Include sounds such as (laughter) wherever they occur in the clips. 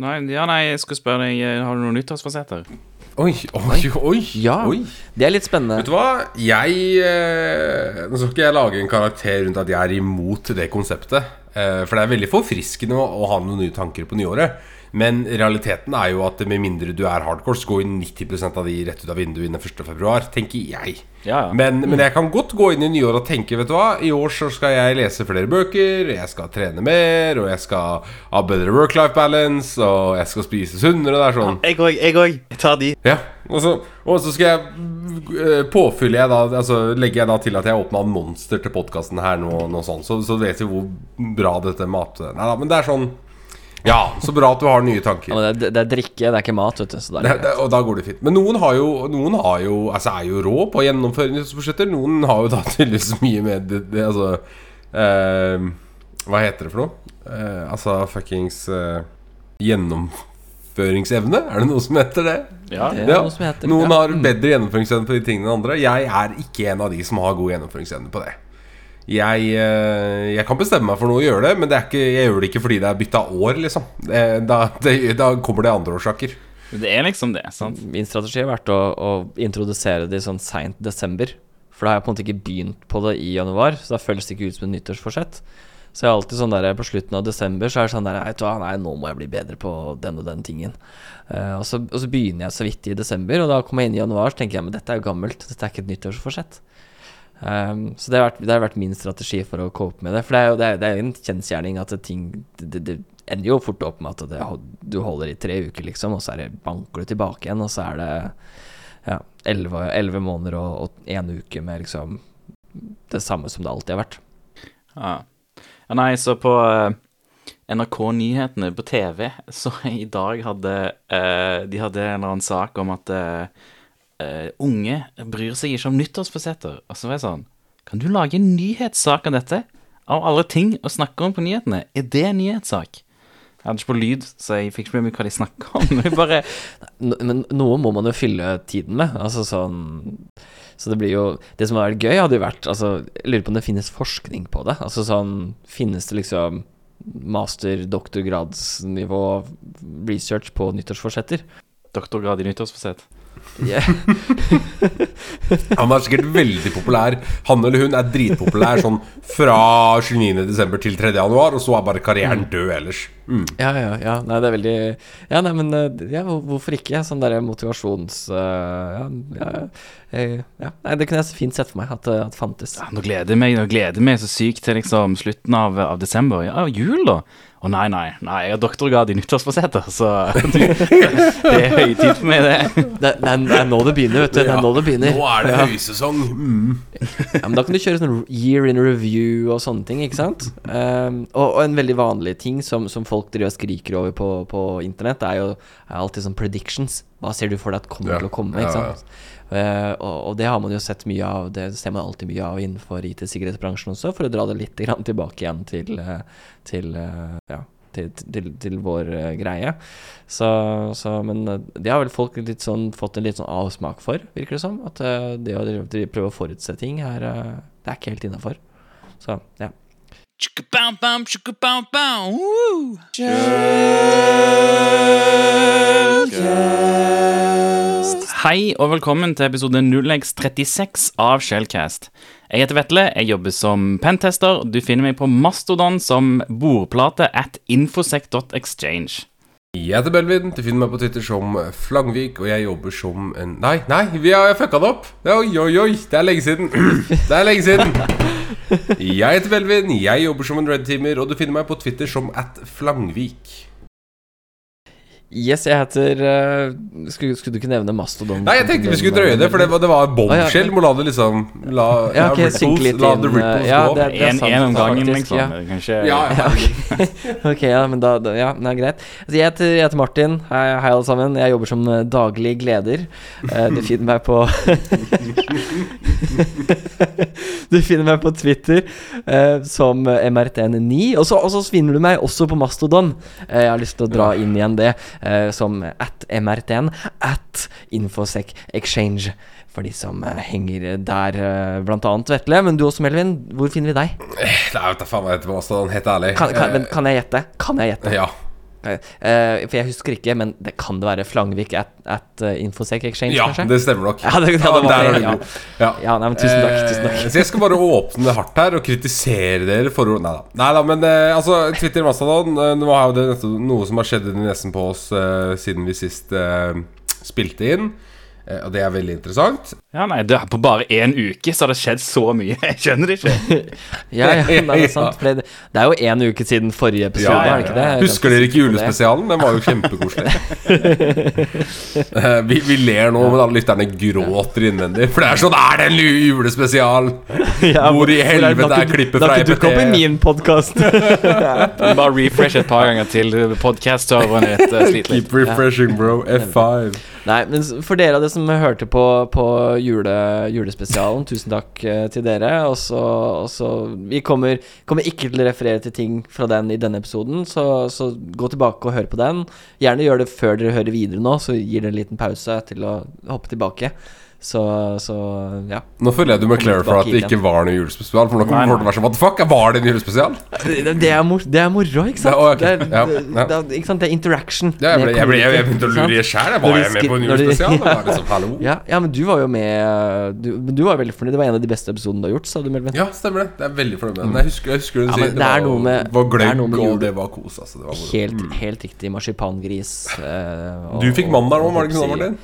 Nei, ja, nei, jeg skulle spørre deg eh, Har du noen nyttårsforsetter? Oi, oi, oi. Ja. oi. Det er litt spennende. Vet du hva? Jeg eh, Nå skal ikke jeg lage en karakter rundt at jeg er imot det konseptet. Eh, for det er veldig forfriskende å, å ha noen nye tanker på nyåret. Men realiteten er jo at med mindre du er hardcore, så går jo 90% av de rett ut av vinduet innen 1.2, tenker jeg. Ja, ja. Men, men jeg kan godt gå inn i nyåret og tenke Vet du hva, i år så skal jeg lese flere bøker, jeg skal trene mer, og jeg skal ha bedre work-life balance, og jeg skal spise sunnere. Det er sånn Jeg òg. Jeg òg. Jeg tar de. ja, og så, og så skal jeg eh, påfylle jeg da Altså legger jeg da til at jeg åpna en monster til podkasten her nå, nå sånn, så, så vet vi hvor bra dette mat Nei da, men det er sånn Ja, så bra at du har nye tanker. Ja, men det, er, det er drikke, det er ikke mat, vet du. Så det Det, er, det, og da går det fint. Men noen har jo Noen har jo Altså er jo rå på å gjennomføre nyttårsbudsjetter. Noen har jo da (laughs) tydeligvis mye med det, det Altså eh, Hva heter det for noe? Eh, altså fuckings eh, Gjennomføringsevne? Er det noe som heter det? Ja. Det er noe som heter Noen ja. har bedre gjennomføringsevne på de tingene enn andre. Jeg er ikke en av de som har god gjennomføringsevne på det. Jeg, eh, jeg kan bestemme meg for noe å gjøre det, men det er ikke, jeg gjør det ikke fordi det er bytta år, liksom. Det, da, det, da kommer det andre årsaker. Det er liksom det, sant? Min strategi har vært å, å introdusere det sånn seint desember. For da har jeg på en måte ikke begynt på det i januar, så da føles det ikke ut som et nyttårsforsett. Så jeg er alltid sånn der på slutten av desember Så er det sånn der Vet du hva, nei, nå må jeg bli bedre på den og den tingen. Uh, og, så, og så begynner jeg så vidt i desember, og da kommer jeg inn i januar, så tenker jeg men dette er jo gammelt. Dette er ikke et nyttårsforsett. Um, så det har, vært, det har vært min strategi for å cope med det. For det er jo det er, det er en kjensgjerning at ting det, det, ender jo fort opp med at du holder i tre uker, liksom, og så er det, banker du tilbake igjen, og så er det ja, elleve elleve måneder og én uke med liksom det samme som det alltid har vært. Ja. ja nei, så på eh, NRK Nyhetene på TV så i dag hadde uh, De hadde en eller annen sak om at eh, eh, unge bryr seg ikke om nyttårsforsetter. Og så var jeg sånn Kan du lage en nyhetssak av dette? Av alle ting å snakke om på nyhetene, er det en nyhetssak? Jeg hadde ikke på lyd, så jeg fikk ikke med meg hva de snakka om. (laughs) Men, bare men noe må man jo fylle tiden med. Altså sånn Så det blir jo Det som hadde vært gøy, hadde jo vært Altså, jeg lurer på om det finnes forskning på det. Altså sånn Finnes det liksom master, doktorgradsnivå research på nyttårsforsetter? Doktorgrad i nyttårsforsett. Yeah. (laughs) Han er sikkert veldig populær. Han eller hun er dritpopulær sånn fra 29.12. til 3.1, og så er bare karrieren død ellers. Mm. Ja, ja, ja. Nei, det er veldig Ja, nei, men eh, ja, hvorfor ikke? Sånn derre motivasjons... Uh, ja, ja, eh, ja. Nei, det kunne jeg så fint sett for meg at det fantes. Ja, nå gleder jeg meg nå gleder meg så sykt til liksom slutten av, av desember. Ja, jul, da. Å nei, nei, nei, jeg har doktorgrad i nyttårsforsetter, så (laughs) det, det er høytid for meg, det. Det, det, er, det er nå det begynner, vet du. Det er nå det begynner. Nå er det høysesong. Mm. Ja, men da kan du kjøre sånn year in review og sånne ting, ikke sant? Um, og, og en veldig vanlig ting som, som folk driver og skriker over på, på internett, er jo er alltid sånn predictions. Hva ser du for deg at kommer Ja. til å komme? Ikke sant? ja. ja. Uh, og, og det har man jo sett mye av, det ser man alltid mye av innenfor IT-sikkerhetsbransjen også, for å dra det litt grann tilbake igjen til, eh, til eh, ja, til, til, til vår uh, greie. Så, så, men det har vel folk litt sånn, fått en litt sånn avsmak for, virker det som. At uh, det å prøve å forutse ting er, det er ikke helt innafor. Så ja. Hei og velkommen til episode 0x36 av Shellcast. Jeg heter Vetle, jeg jobber som pentester. Du finner meg på Mastodon som bordplate at infosec.exchange. Jeg heter Belvin. Du finner meg på Twitter som Flangvik, og jeg jobber som en Nei, nei, vi har fucka det opp! Oi, oi, oi, det er lenge siden. (clears throat) Det er lenge siden. Jeg heter Velvin, jeg jobber som en red-teamer, og du finner meg på Twitter som at Flangvik. Yes, jeg heter uh, skulle, skulle du ikke nevne Mastodon? Nei, jeg tenkte vi skulle drøye det, for det var, det var bombshell. Må la det liksom La, Ja, ok, ripples- litt la inn, the ripples ja, gå. det er- En, sant, en om gangen, faktisk, liksom. ja. Kanskje Ja, ja. (laughs) Ok, ja, men da, da Ja, det er greit. Altså, jeg, heter, jeg heter Martin. Hei, hei, alle sammen. Jeg jobber som eh, daglig gleder. Uh, du finner meg på (laughs) (laughs) Du finner meg på Twitter eh, som MRTN9. Og så, og så finner du meg også på Mastodon. Eh, jeg har lyst til å dra inn igjen det eh, som at MRTN at Infosec Exchange. For de som eh, henger der, eh, blant annet Vetle. Men du også, Melvin. Hvor finner vi deg? Nei, vet da faen hva jeg heter på Mastodon, helt ærlig. Kan, kan, Eh, men, kan jeg gjette? Kan jeg gjette? Ja. Eh, for jeg husker ikke, men det kan det være Flangvik at, at eh, Infosec Exchange, Ja, kanskje? det stemmer nok. (laughs) Ja, det- ja, det det, er ja. nei, tusen takk. Tusen takk. Uh, Så jeg skal bare åpne det hardt her og kritisere dere for Nei da. Nei da, men altså, Twitter Mastadon, Nå har jo det noe som har skjedd nesen på oss siden vi sist spilte inn. Eh, og det er veldig interessant. Ja, nei, det, På bare én uke så har det skjedd så mye. (laughs) Jeg skjønner det ikke. (laughs) Ja, ja, nei, det er sant. (laughs) For det, det er jo én uke siden forrige episode, Ja, ja, er det ikke det? Husker dere ikke julespesialen? Den var jo kjempekoselig. Eh, vi, vi ler nå, men alle lytterne gråter innvendig. For det er sånn Er det en julespesial? Ja, Hvor i er helvete det er klippet Det fra har ikke dukket opp i min podkast. Bare refresh et par ganger til. Podcast-serveren er litt uh, sliter litt. Keep refreshing, bro. F5. Nei, men for dere av dere som hørte på, på jule, julespesialen, tusen takk eh, til dere. Og så, og så Vi kommer, kommer ikke til å referere til ting fra den i denne episoden, så, så gå tilbake og hør på den. Gjerne gjør det før dere hører videre nå, så gir det en liten pause til å hoppe tilbake. Så, så ja. Nå føler jeg du må clarify at det ikke var noe julespesial. For nå kommer folk til å være sånn What the fuck? Var det en julespesial? Det, det, er, mor, det er moro, ikke sant? Det, er, Ja, ja. det, er- ikke sant? det er interaction. Ja, jeg, ble, jeg, ble, jeg, jeg begynte å lure sjæl. Var jeg med på en julespesial? Ja. liksom, (laughs) Ja, ja, men du var jo med Du, du var veldig fornøyd. Det var en av de beste episodene du har gjort, sa du, Melvin. Ja, stemmer det. Det er veldig fornøyd med den. Jeg husker, jeg husker du Ja, sier men det var, med- var gløgg, og det var kos. Altså. Det var. Helt, helt riktig. Marsipangris. Uh, og- Du fikk mandag nå, var det ikke sånn, Martin?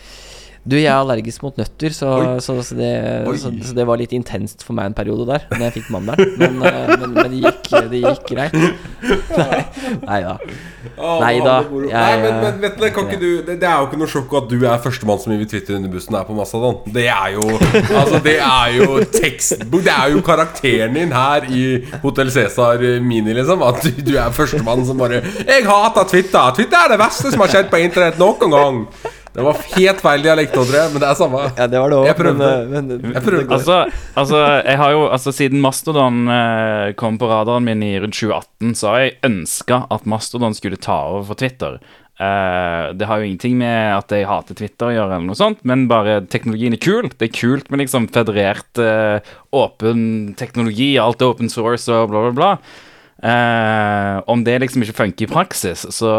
Du, jeg er allergisk mot nøtter, så, så, så, det, så, så det var litt intenst for meg en periode der, når jeg fikk mandelen. Men, eh, men, men det, gikk, det gikk greit. (laughs) Nei, nei da. Nei da, jeg- Nei, men, men vet du, det, kan ikke du, det, det er jo ikke noe sjokk at du er førstemann som hiver Twitter under bussen her på Mastadon. Det er jo Altså, det er jo tekstbok Det er jo karakteren din her i Hotell Cæsar Mini, liksom. At du, du er førstemann som bare 'Jeg hater Twitter! Twitter er det verste som har skjedd på internett noen gang!' Det var helt feil dialekt, jeg, men det er samme. Ja, det var det også, Jeg prøvde. Men, men, Jeg prøvde. Altså, altså, jeg har jo Altså, siden Mastodon eh, kom på radaren min i rundt 2018, så har jeg ønska at Mastodon skulle ta over for Twitter. Eh, det har jo ingenting med at jeg hater Twitter å gjøre, eller noe sånt, men bare teknologien er kul. Det er kult med liksom federert, eh, åpen teknologi, alt er open source og bla, bla, bla. Eh, om det liksom ikke funker i praksis, så,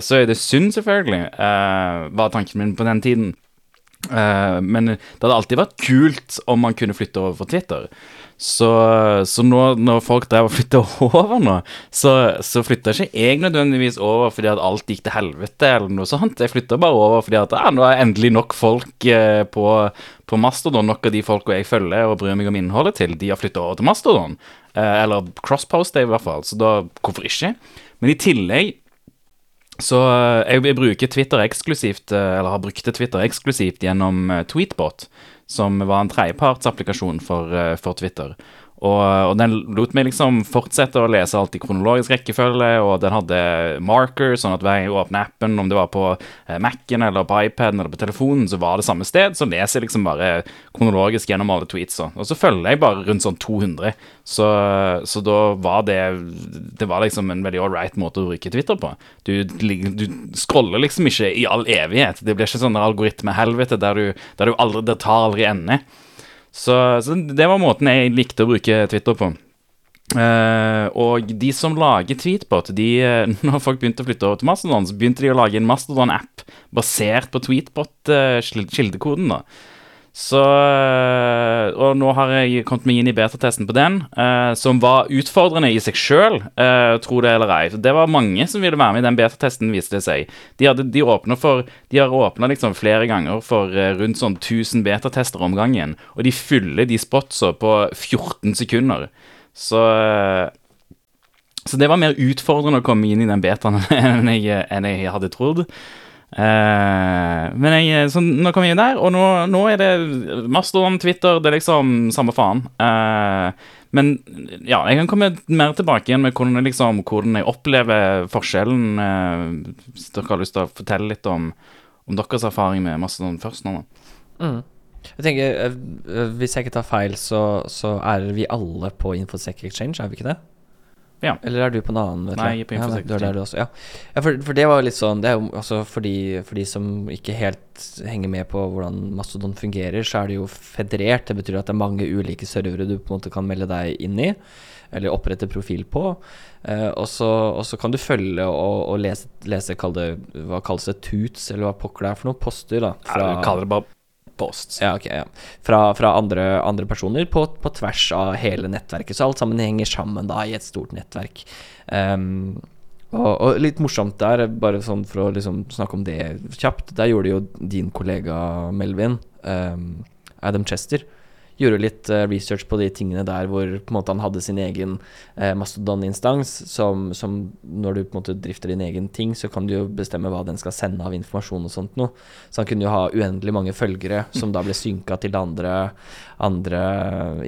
så er det synd, selvfølgelig, eh, var tanken min på den tiden. Eh, men det hadde alltid vært kult om man kunne flytte over for Twitter. Så, så nå når folk drev og flytta (laughs) over nå, så, så flytta ikke jeg nødvendigvis over fordi at alt gikk til helvete eller noe sånt. Jeg flytta bare over fordi at ja, nå er endelig nok folk på, på Mastodon. Nok av de folka jeg følger og bryr meg om innholdet til, de har flytta over til Mastodon. Eh, eller Crosspost, i hvert fall. Så da, hvorfor ikke? Men i tillegg så eh, jeg, jeg bruker Twitter eksklusivt, eh, eller har brukt Twitter eksklusivt gjennom Tweetbot, som var en tredjepartsapplikasjon for, for Twitter. Og, og den lot meg liksom fortsette å lese alt i kronologisk rekkefølge, og den hadde marker, sånn at hver gang jeg åpna appen, om det var på eh, Mac-en eller på iPaden eller på telefonen, så var det samme sted. Så leser jeg liksom bare kronologisk gjennom alle tweets. Og så følger jeg bare rundt sånn 200. Så, så da var det Det var liksom en veldig all right måte å bruke Twitter på. Du, du scroller liksom ikke i all evighet. Det blir ikke sånn algoritmehelvete der du, der du aldri Det tar aldri ende. Så, så det var måten jeg likte å bruke Twitter på. Uh, og de som lager Tweetbot, de, eh, (laughs) når folk begynte å flytte over til Mastodon, så begynte de å lage en Mastodon-app basert på Tweetbot-kildekoden. da så eh, Og nå har jeg kommet meg inn i betatesten på den, eh, som var utfordrende i seg sjøl, uh, tro det eller ei. Det var mange som ville være med i den betatesten, viste det seg. De, hadde, de, for, de har åpna liksom flere ganger for eh, rundt sånn 1000 betatester om gangen, og de fyller de spotsa på 14 sekunder. Så eh, så det var mer utfordrende å komme inn i den betaen (laughs) enn jeg, enn jeg hadde trodd. Eh, men jeg, så nå kom jeg inn der, og nå, nå er det Mastodon, Twitter, det er liksom samme faen. Eh, men ja, jeg kan komme mer tilbake igjen med hvordan liksom, hvordan jeg opplever forskjellen. eh, hvis dere har lyst til å fortelle litt om, om deres erfaring med Mastodon først nå. da. Mm. Jeg tenker, eh, eh, Hvis jeg ikke tar feil, så, så er vi alle på Infosec Exchange, er vi ikke det? Ja. Eller er du på en annen? Vet Nei, jeg er på ja, Infosec ja. ja for, for det var litt sånn Det er jo altså for de, for de som ikke helt henger med på hvordan Mastodon fungerer, så er det jo federert. Det betyr at det er mange ulike servere du på en måte kan melde deg inn i. eller opprette profil på. Eh, og, så, og så kan du følge og, og lese, lese kall det, hva kalles det, tuts, eller hva pokker det er for noe, poster, da. Ja, posts. Ja, ok, ja. Fra, fra andre, andre personer på, på tvers av hele nettverket. Så alt sammen henger sammen da i et stort nettverk. Um, og, og litt morsomt der, bare sånn for å liksom snakke om det kjapt Der gjorde jo din kollega Melvin, um, Adam Chester, gjorde litt uh, research på de tingene der hvor måte han hadde sin egen eh, Mastodon-instans. Som, som, når du på en måte drifter din egen ting, så kan du jo bestemme hva den skal sende av informasjon og sånt noe. Så han kunne jo ha uendelig mange følgere som da ble synka til andre, andre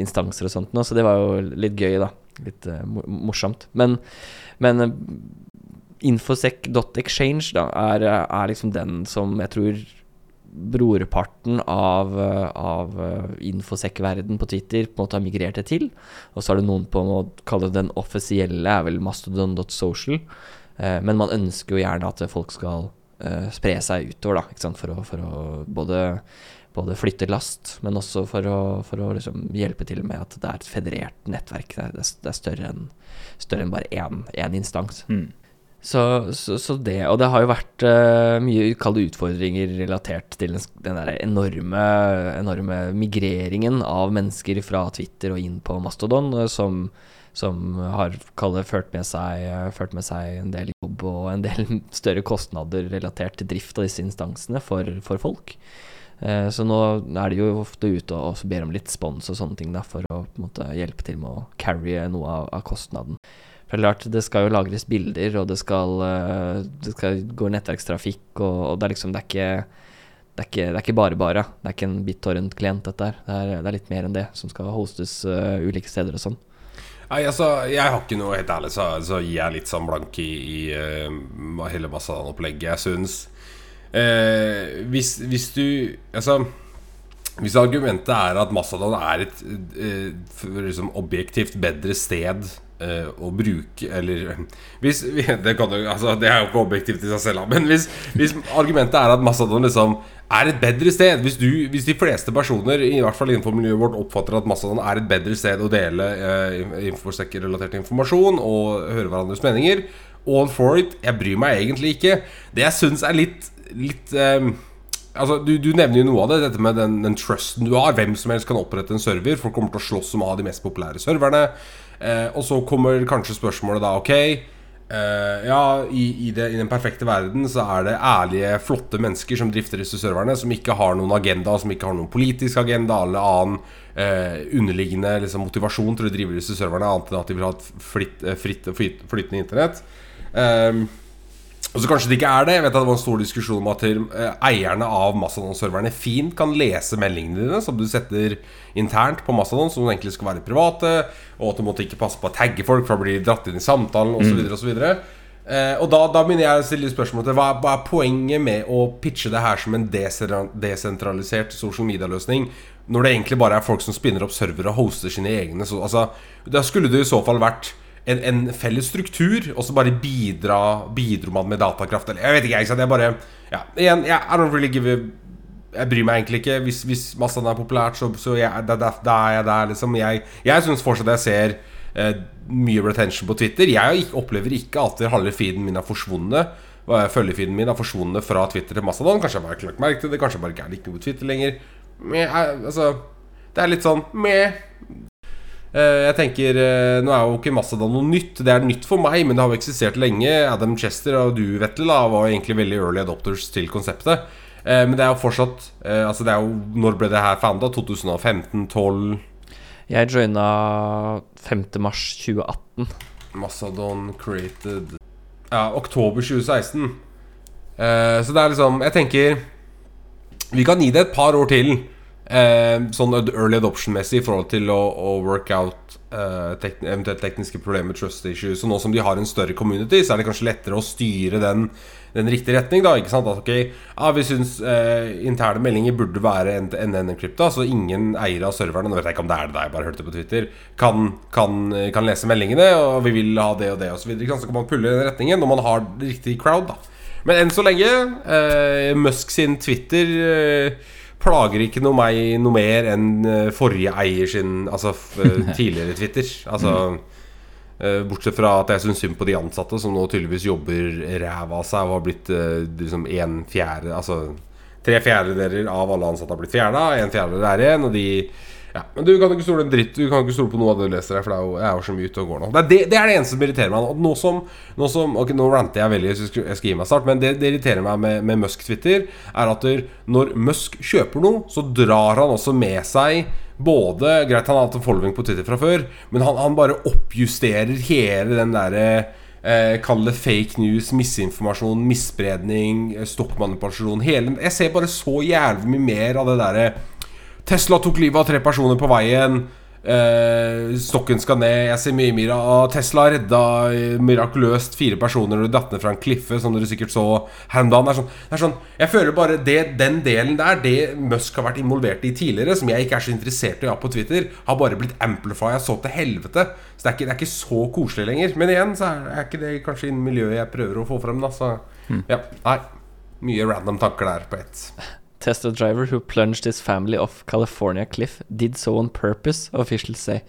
instanser og sånt noe. Så det var jo litt gøy, da. Litt eh, morsomt. Men, men infosec.exchange da, er, er, liksom den som jeg tror brorparten av, av infosec-verden på Twitter på en måte har migrert det til. Og så er det noen på å kalle den offisielle, er vel mastodon.social. Eh, men man ønsker jo gjerne at folk skal eh, spre seg utover, da? For, å, for å både, både flytte last, men også for å, for å liksom hjelpe til med at det er et federert nettverk. Det er, det er større enn en bare én instans. Mm. Så, så, så, det Og det har jo vært uh, mye kalde utfordringer relatert til den, den der enorme, enorme migreringen av mennesker fra Twitter og inn på Mastodon, uh, som, som har kallet, ført, med seg, uh, ført med seg en del jobb og en del (laughs) større kostnader relatert til drift av disse instansene for, for folk. Så nå er de jo ofte ute og ber om litt spons og sånne ting da, for å måte, hjelpe til med å carry noe av, av kostnaden. For klart, det skal jo lagres bilder, og det skal, eh, det skal gå nettverkstrafikk, og, og, det er liksom Det er ikke det er, ikke, det er ikke bare bare. Det er ikke en BitTorrent-klient, dette her. Det er, det er, litt mer enn det, som skal hostes uh, ulike steder og sånn. Nei, altså, jeg har ikke noe Helt ærlig så, så gir jeg litt sånn blank i, i uh, hele Massadan-opplegget. Jeg syns uh, hvis, hvis, du Altså Hvis argumentet er at Massadan er et uh, liksom objektivt bedre sted å bruke Eller hvis, (laughs) det, kan, altså, det, er jo ikke objektivt i seg selv, men hvis, hvis argumentet er at Massadon liksom er et bedre sted hvis, du, hvis, de fleste personer I hvert fall innenfor miljøet vårt oppfatter at Massadon er et bedre sted å dele uh, relatert informasjon og høre hverandres meninger, all for it. Jeg bryr meg egentlig ikke. Det jeg syns er litt, litt eh, Altså, du, du, nevner jo noe av det, dette med den, den, trusten du har. Hvem som helst kan opprette en server. Folk kommer til å slåss om å ha de mest populære serverne. Eh, og så kommer kanskje spørsmålet da Ok, eh, ja, i, i, det, i, den perfekte verden så er det ærlige, flotte mennesker som drifter disse serverne, som ikke har noen agenda, som ikke har noen politisk agenda eller annen eh, underliggende liksom, motivasjon til å drive disse serverne, annet enn at de vil ha et fritt, eh, fritt flytende internett. Um, og så kanskje det ikke er det. Jeg vet at Det var en stor diskusjon om at eh, eierne av Mastodon-serverne fint kan lese meldingene dine som du setter internt på Mastodon, som egentlig skal være private, og at du måtte ikke passe på å tagge folk for å bli dratt inn i samtalen osv. Mm. osv. Eh, og da, da begynner jeg å stille spørsmål til hva, hva, er poenget med å pitche det her som en desentralisert social media-løsning, når det egentlig bare er folk som spinner opp servere og hoster sine egne? Så, altså, da skulle det i så fall vært en, en, felles struktur, og så bare bidra Bidro man med datakraft eller Jeg vet ikke, jeg, jeg bare ja, igjen, jeg, I don't really give a jeg bryr meg egentlig ikke. Hvis, hvis Massan er populært, så, så jeg, da, da, da, er jeg der, liksom. Jeg, jeg syns fortsatt jeg ser eh, mye retention på Twitter. Jeg opplever ikke at halve feeden min er forsvunnet. Følgefeeden min er forsvunnet fra Twitter til Mastodon. Kanskje jeg bare lagt merke det. Kanskje jeg bare ikke er like god på Twitter lenger. Men jeg, altså Det er litt sånn meh. Eh, jeg tenker, eh, Nå er jo ikke Massadon noe nytt. Det er nytt for meg, men det har jo eksistert lenge. Adam Chester og du, Vettel, da, var egentlig veldig early adopters til konseptet. Eh, men det er jo fortsatt Altså det er jo Når ble det her founda? 2015-12? Jeg joina 5.3.2018. Massadon created Ja, oktober 2016. Så det er liksom Jeg tenker Vi kan gi det et par år til. Eh, sånn early adoption-messig i forhold til å, å work out eh, tek eventuelt tekniske problemer, trust issues. Og nå som de har en større community, så er det kanskje lettere å styre den, den riktige retning. da, ikke sant? At ok, ja, Vi syns eh, interne meldinger burde være NN-krypta, så ingen eiere av serverne Nå vet jeg ikke om det er det der, jeg bare hørte det på Twitter. Kan, kan, kan lese meldingene, og vi vil ha det og det osv. Så, videre, så kan man pulle i den retningen når man har riktig crowd. da Men enn så lenge, eh, Musk sin Twitter eh, plager ikke noe meg noe mer enn eh, forrige eier sin Altså eh, (laughs) tidligere Twitter. Altså Eh, bortsett fra at jeg syns synd på de ansatte, som nå tydeligvis jobber ræva av seg og har blitt liksom en fjerde Altså tre fjerdedeler av alle ansatte har blitt fjerna, en fjerdedel er igjen, og de ja, Men du kan ikke stole en dritt Du kan ikke stole på noe av det du leser her, for det er jo, jeg er jo så mye ute og går nå. Det er det, det, er det eneste som irriterer meg. Nå som, nå som Ok, nå ranter jeg veldig, jeg skal, jeg skal gi meg snart, men det, det irriterer meg med, med Musk-Twitter, er at når Musk kjøper noe, så drar han også med seg både Greit, han har hatt en following på Twitter fra før, men han, han bare oppjusterer hele den derre eh, Kall det fake news, misinformasjon, misspredning, eh, stokkmanipulasjon Jeg ser bare så jævlig mye mer av det derre Tesla tok livet av tre personer på veien. Eh, stokken skal ned. Jeg ser mye mer av Tesla redda eh, mirakuløst fire personer når de datt ned fra en kliffe, som dere sikkert så her om dagen. Sånn, det jeg føler bare det, den delen der, det Musk har vært involvert i tidligere, som jeg ikke er så interessert i å ha på Twitter, har bare blitt amplified så til helvete. Så det er, ikke, det er ikke så koselig lenger. Men igjen så er, er ikke det kanskje innen miljøet jeg prøver å få frem. Da, så ja, nei. Mye random tanker der på ett. Tesla driver who plunged his family off California cliff did so on purpose, officials say.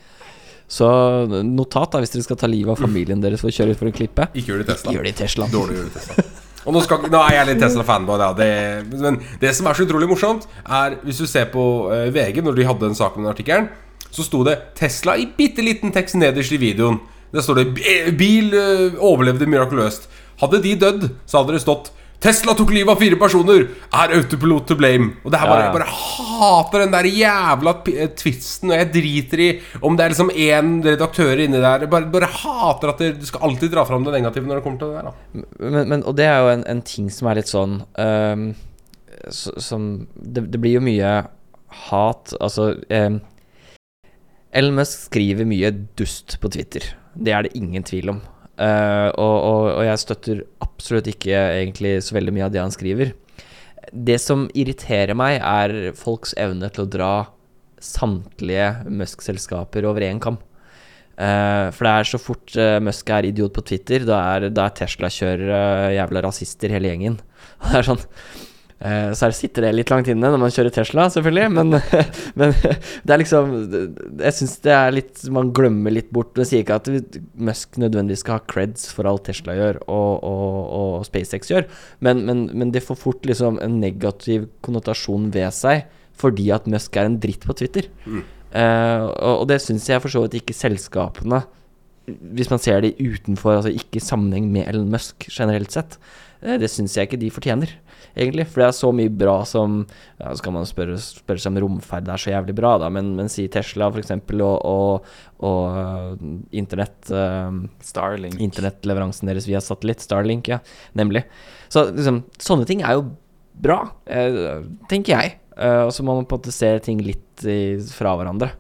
Så notat, da, hvis dere skal ta livet av familien deres for å kjøre utfor en klippe. Ikke gjør det i Tesla. Gjør det i Tesla. Dårlig gjør det i Tesla. Og nå, skal, nå er jeg litt Tesla-fanboy, da. Det, men det som er så utrolig morsomt, er hvis du ser på eh, VG, når de hadde en sak med den artikkelen, så sto det 'Tesla' i bitte liten tekst nederst i videoen. Der står det 'Bil eh, overlevde mirakuløst'. Hadde de dødd, så hadde det stått 'Tesla tok livet av fire personer. Er autopilot to blame?' Og det her bare. Jeg bare hater den der jævla eh, twisten, og jeg driter i om det er liksom én redaktør inni der. Jeg bare, bare hater at det- du skal alltid dra fram det negative når det kommer til det der. da Men, men, og det er jo en, en ting som er litt sånn um, så- Som det, det blir jo mye hat Altså um, Elon Musk skriver mye dust på Twitter. Det er det ingen tvil om. Uh, og, og, og jeg støtter absolutt ikke egentlig så veldig mye av det han skriver. Det som irriterer meg, er folks evne til å dra samtlige Musk-selskaper over én kam. Uh, for det er så fort uh, Musk er idiot på Twitter, da er, er Tesla-kjørere jævla rasister hele gjengen. Og (laughs) det er sånn Så her sitter det litt langt inne når man kjører Tesla, selvfølgelig, men, (laughs) men det er liksom Jeg syns det er litt Man glemmer litt bort Jeg sier ikke at Musk nødvendigvis skal ha creds for alt Tesla gjør og, og, og SpaceX gjør, men, men, men det får fort liksom en negativ konnotasjon ved seg fordi at Musk er en dritt på Twitter. Eh, og, og det syns jeg for så vidt ikke selskapene Hvis man ser det utenfor, altså ikke i sammenheng med Ellen Musk generelt sett, eh, det syns jeg ikke de fortjener, egentlig. For det er så mye bra som ja, Så kan man spørre, spørre seg om romferd er så jævlig bra, da, men, men si Tesla, eksempel, og, og, og internett uh, Starlink. internettleveransen deres via satellitt, Starlink, ja, nemlig. Så liksom, sånne ting er jo bra, eh, tenker jeg. Uh, og så må man på en måte se ting litt i, fra hverandre.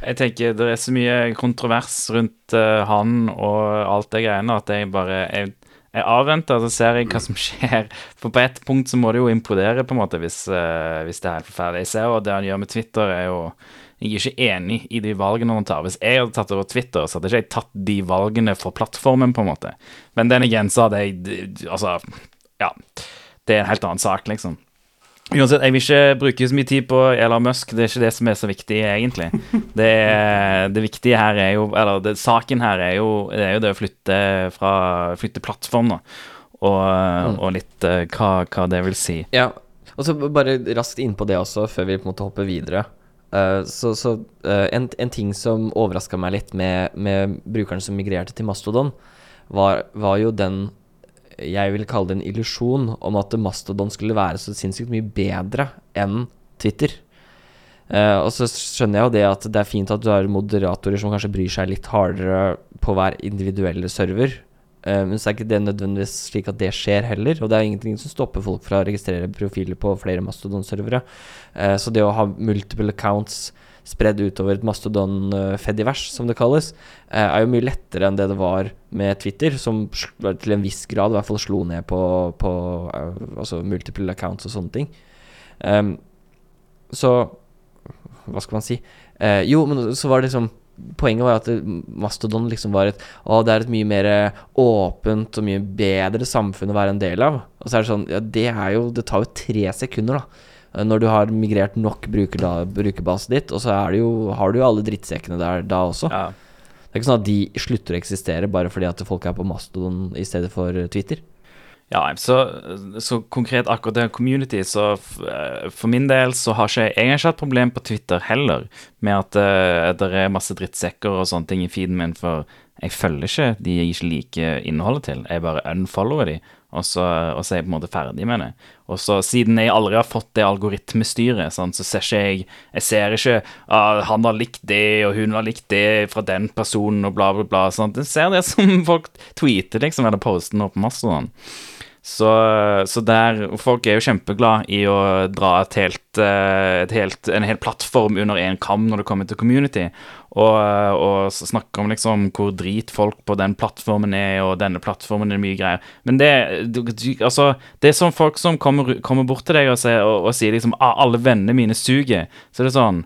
Jeg tenker det er så mye kontrovers rundt uh, han og alt det greiene at jeg bare Jeg, jeg avventer, så ser jeg hva som skjer. For på et punkt så må det jo implodere, på en måte, hvis, uh, hvis det er helt forferdelig. Jeg ser jo det han gjør med Twitter, er jo Jeg er ikke enig i de valgene han tar. Hvis jeg hadde tatt over Twitter, så hadde ikke jeg tatt de valgene for plattformen, på en måte. Men den igjen så hadde jeg Altså, ja. Det er en helt annen sak, liksom. Uansett, jeg vil ikke bruke så mye tid på Elon Musk. Det er ikke det som er så viktig, egentlig. Det, er- det viktige her er jo Eller det, saken her er jo, det er jo det å flytte fra Flytte plattform, da. Og, og litt uh, hva, hva det vil si. Ja, og så bare raskt innpå det også, før vi på en måte hopper videre. Uh, så så uh, en, en ting som overraska meg litt med, med brukeren som migrerte til Mastodon, var, var jo den jeg vil kalle det en illusjon om at Mastodon skulle være så sinnssykt mye bedre enn Twitter. Uh, og så skjønner jeg jo det at det er fint at du har moderatorer som kanskje bryr seg litt hardere på hver individuelle server. uh, men så er ikke det nødvendigvis slik at det skjer heller. Og det er ingenting som stopper folk fra å registrere profiler på flere Mastodon-servere. Uh, så det å ha multiple accounts spredd utover et Mastodon-fedivers, som det kalles, eh, er jo mye lettere enn det det var med Twitter, som til en viss grad i hvert fall slo ned på, på eh, altså multiple accounts og sånne ting. Um, så Hva skal man si? Uh, jo, men så var det liksom Poenget var at Mastodon liksom var et Å, det er et mye mer åpent og mye bedre samfunn å være en del av. Og så er det sånn Ja, det er jo Det tar jo tre sekunder, da. Eh, Når du har migrert nok brukerbase ditt, og så det jo, har du jo alle drittsekkene der da også. Ja. Det er ikke sånn at de slutter å eksistere bare fordi at folk er på Mastodon i stedet for Twitter. Ja, så, så konkret akkurat det community, så eh, for min del så har ikke jeg har ikke hatt problem på Twitter heller med at uh, det er masse drittsekker og sånne ting i feeden min, for jeg følger ikke de jeg ikke liker innholdet til. Jeg bare unfollower de, og så, og så er jeg på en måte ferdig med det. Og så siden jeg aldri har fått det algoritmestyret, sånn, så ser ikke jeg Jeg ser ikke ah, han har likt det, og hun har likt det fra den personen, og bla, bla, bla. Sånn. Jeg ser det som (laughs) folk tweeter, liksom, eller poster nå på Mastodon. Så, så der Folk er jo kjempeglad i å dra et helt, eh, et helt, en hel plattform under én kam når det kommer til community, og, og snakke om liksom hvor drit folk på den plattformen er, og denne plattformen er mye greier. Men det, altså, det er sånn folk som kommer, kommer bort til deg og, sier- og, og sier liksom ah, 'alle vennene mine suger', så er det sånn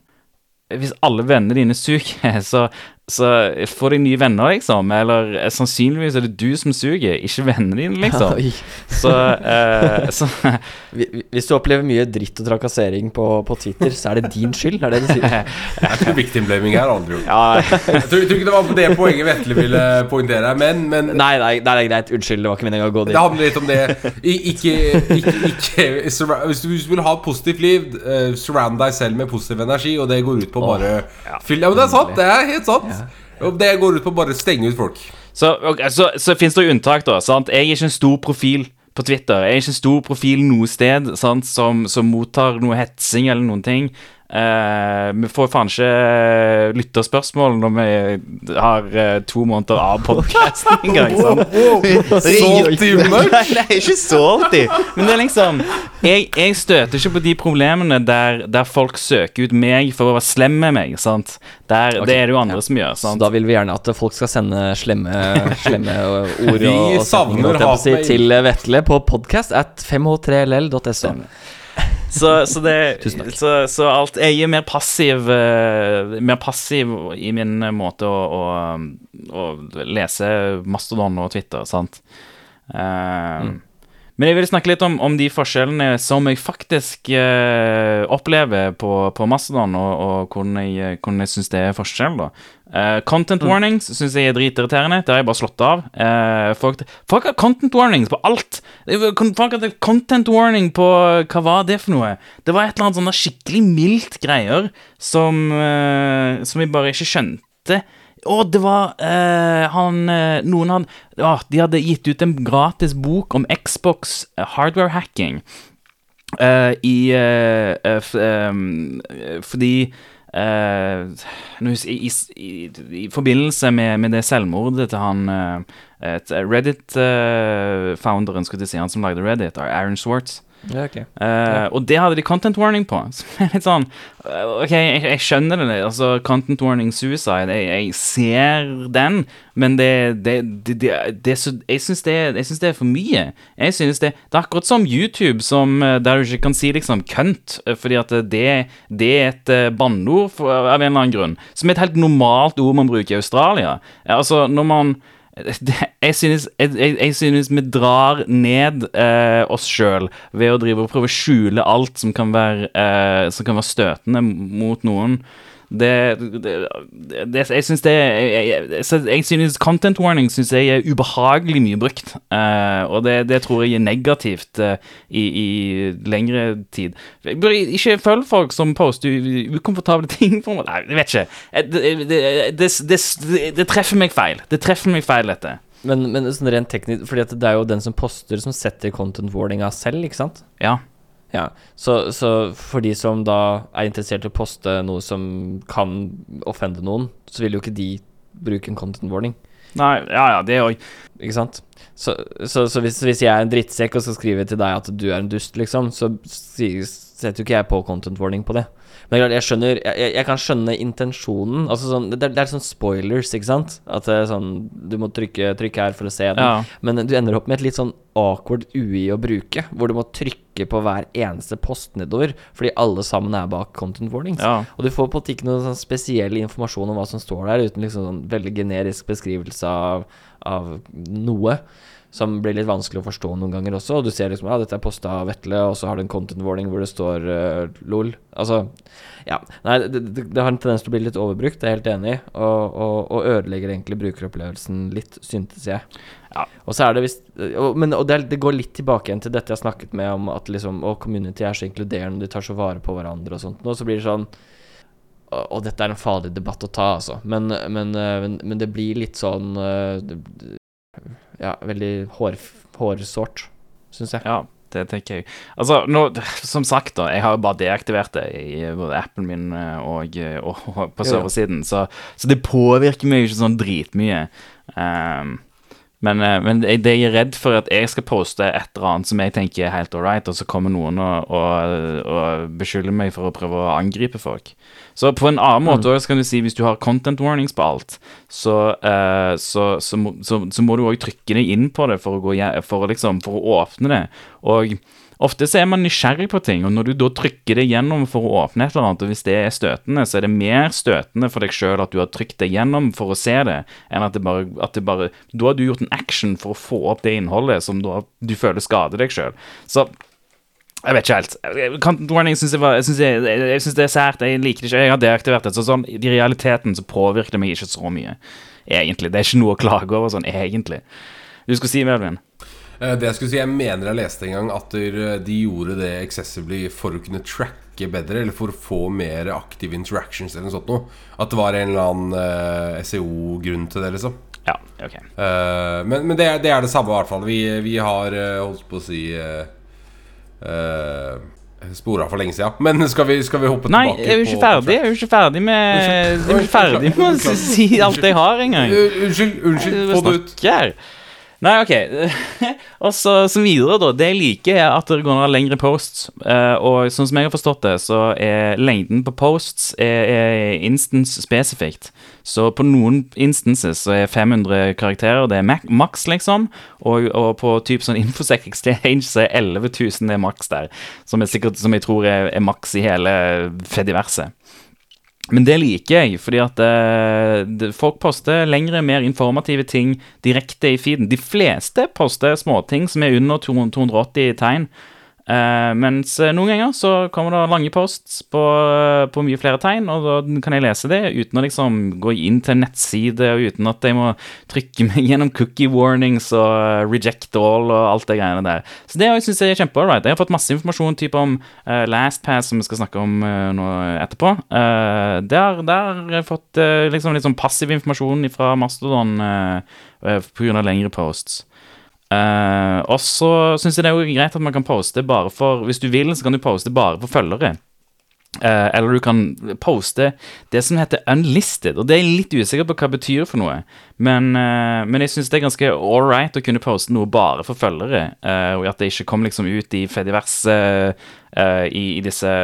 hvis alle vennene dine suger, (laughs) så, så får de nye venner, liksom. Eller eh, sannsynligvis er det du som suger, ikke vennene dine, liksom. (laughs) Så, uh, så (laughs) Hvi- hvi- Hvis du opplever mye dritt og trakassering på, på Twitter, så er det din skyld, er det du sier? (laughs) Jeg tror victim blaming her aldri gjort. Ja, Jeg tror, jeg tror ikke det var på det poenget Vetle ville poengtere, men, men Nei, nei, nei, det er greit. Unnskyld, det var ikke meningen å gå det handler litt om det. I, ikke, ikke, ikke hvis, du, hvis du vil ha et positivt liv, eh, surround deg selv med positiv energi, og det går ut på bare fyll, Ja, men det er sant. Det er helt sant. Og det går ut på bare stenge ut folk. Så, okay, så, så finnes det jo unntak, da. Sant? Jeg er ikke en stor profil på Twitter. Jeg er ikke en stor profil noe sted sant, som, som mottar noe hetsing eller noen ting. Eh, vi får faen ikke eh, lytterspørsmål når vi har eh, to måneder av podkasten engang. (laughs) sant? i mørkt? Nei, ikke så i. Men det er liksom Jeg, jeg støter ikke på de problemene der, der folk søker ut meg for å være slem med meg. sant? Der, okay. Det er det jo andre ja. som gjør. Så da vil vi gjerne at folk skal sende slemme, (laughs) slemme ord og, og setninger si, til Vetle på podcast at 5h3ll.so. Så, så, det, så, så alt Jeg er mer passiv eh, Mer passiv i min måte å, å, å lese Mastodon og Twitter, sant. Eh, Men jeg vil snakke litt om, om de forskjellene som jeg faktisk eh, opplever på, på Mastodon, og, og hvordan jeg, hvordan jeg syns det er forskjell, da. Eh, content warnings syns jeg er dritirriterende. Det har jeg bare slått av. Eh, folk, folk har content warnings på alt. Folk har content warning på Hva var det for noe? Det var et eller annet sånn skikkelig mildt greier som, eh, som jeg bare ikke skjønte. Å, det var eh, han eh, Noen hadde ja, De hadde gitt ut en gratis bok om Xbox eh, hardware hacking. Eh, I eh, eh, f, ehm, eh, Fordi i, i, i, I forbindelse med, med det selvmordet til han Reddit-founderen, skulle jeg si, han som lagde Reddit, Aaron Swartz. Ja, okay. uh, ja. Og det hadde de content warning på. (laughs) Som er litt sånn eh, Ok, jeg, jeg skjønner det. Altså, content warning suicide, jeg, jeg ser den, men det, det, det, det, Jeg syns det, er for mye. Jeg synes det, det er akkurat som YouTube, som, eh, der du ikke kan si liksom kønt, fordi at det, det er et banneord av en eller annen grunn. Som er et helt normalt ord man bruker i Australia. Altså, når man (laughs) jeg, synes, jeg, jeg, synes vi drar ned eh, oss sjøl ved å drive og prøve å skjule alt som kan være, eh, som kan være støtende mot noen. Det, det, det Jeg syns det jeg, jeg, jeg synes Content warning synes jeg er ubehagelig mye brukt. Uh, og det, det tror jeg er negativt uh, i, i lengre tid. Ikke følge folk som poster ukomfortable (laughs) ting. For. Nei, jeg vet ikke. Det, treffer meg feil. Det treffer meg feil, dette. Men, men sånn rent teknisk Fordi det er jo den som poster, som setter content warninga selv, ikke sant? Ja. Ja, så, så for de som da er interessert i å poste noe som kan offende noen, så vil jo ikke de bruke en content warning, Nei, ja, ja, det òg. ikke sant? Så, så, så hvis, hvis jeg er en drittsekk og skal skrive til deg at du er en dust, liksom, så setter jo ikke jeg på content warning på det. Men klart, jeg skjønner Jeg, jeg, kan skjønne intensjonen. Altså sånn, det, det er sånn spoilers, ikke sant? At det er sånn Du må trykke, trykke her for å se den. Ja. Men du ender opp med et litt sånn awkward UI å bruke, hvor du må trykke på hver eneste post nedover, fordi alle sammen er bak content warnings. Ja. Og du får på ikke noe sånn spesiell informasjon om hva som står der, uten liksom sånn veldig generisk beskrivelse av, av noe. Som blir litt vanskelig å forstå noen ganger også. Og du ser liksom ja, dette er posta av Vetle, og så har du en content warning hvor det står uh, LOL. Altså, ja. Nei, det, det, det, har en tendens til å bli litt overbrukt, det er jeg helt enig i. Og, og, og, ødelegger egentlig brukeropplevelsen litt, syntes jeg. Ja. Og så er det visst Men og det, det, går litt tilbake igjen til dette jeg har snakket med om at liksom Og community er så inkluderende, de tar så vare på hverandre og sånt. Og så blir det sånn og dette er en farlig debatt å ta, altså. Men, men, men, men det blir litt sånn ja, veldig hår, hårsårt, syns jeg. Ja, det tenker jeg. Altså, nå, som sagt, da, jeg har jo bare deaktivert det i både appen min eh, og, og, og på serversiden, så, så, det påvirker meg ikke sånn dritmye. Um, men, eh, men det jeg er redd for, at jeg skal poste et eller annet som jeg tenker er helt alright, og så kommer noen og, og, og, beskylder meg for å prøve å angripe folk. Så på en annen måte mm. kan du si hvis du har content warnings på alt, så, uh, så, så, så må du òg trykke deg inn på det for å, gå, for, liksom, for å åpne det. Og Ofte så er man nysgjerrig på ting, og når du da trykker det gjennom for å åpne et eller annet, og hvis det er støtende, så er det mer støtende for deg sjøl at du har trykt det gjennom for å se det, enn at det bare, at det bare Da har du gjort en action for å få opp det innholdet som da du føler skader deg sjøl. Så jeg vet ikke helt. Content warning syns jeg, var, synes jeg, jeg synes det er sært. Jeg liker det ikke. Jeg har deaktivert det. Så sånn, I realiteten så påvirker det meg ikke så mye, egentlig. Det er ikke noe å klage over sånn, egentlig. Du skulle si, Melvin? Eh, det Jeg skulle si, jeg mener jeg leste en gang at eh, de gjorde det excessively for å kunne tracke bedre, eller for å få mer active interactions eller noe sånt noe. At det var en eller annen uh, eh, SEO-grunn til det, liksom. Ja, ok uh, Men, men det, det, er det samme, i hvert fall. Vi, vi har uh, holdt på å si uh, Spora for lenge siden. Men skal vi, skal vi hoppe Nei, tilbake? Nei, jeg er jo ikke ferdig. Jeg er jo ikke ferdig med Jeg er ikke ferdig med å si alt jeg har engang. Unnskyld. Unnskyld. Få det ut. Nei, OK. (laughs) og så, så, videre, da. Det jeg liker, er at det går an lengre posts. Uh, og sånn som jeg har forstått det, så er lengden på posts er, er instance spesifikt. Så på noen instances så er 500 karakterer det er maks, liksom. Og, og på typ sånn Infosec Exchange så er 11 000 det er maks der. Som, er sikkert, som jeg tror er, er maks i hele Fediverset. Men det liker jeg, fordi at uh, folk poster lengre, mer informative ting direkte i feeden. De fleste poster småting som er under 280 tegn. Uh, mens uh, noen ganger så kommer det lange posts på, uh, på, mye flere tegn, og da kan jeg lese det uten å liksom gå inn til nettside, og uten at jeg må trykke (laughs) meg gjennom cookie warnings og reject all og alt det greiene der. Så det syns jeg er kjempeålreit. Jeg har fått masse informasjon type om LastPass, som vi skal snakke om nå etterpå. der, der har jeg fått liksom litt sånn passiv informasjon fra Mastodon uh, pga. lengre posts. Uh, og så syns jeg det er jo greit at man kan poste bare for Hvis du vil, så kan du poste bare for følgere. Uh, eller du kan poste det som heter unlisted, og det er litt usikker på hva det betyr for noe. Men, uh, men jeg syns det er ganske right å kunne poste noe bare for følgere, og at det ikke kom liksom ut i Fediverse i, i disse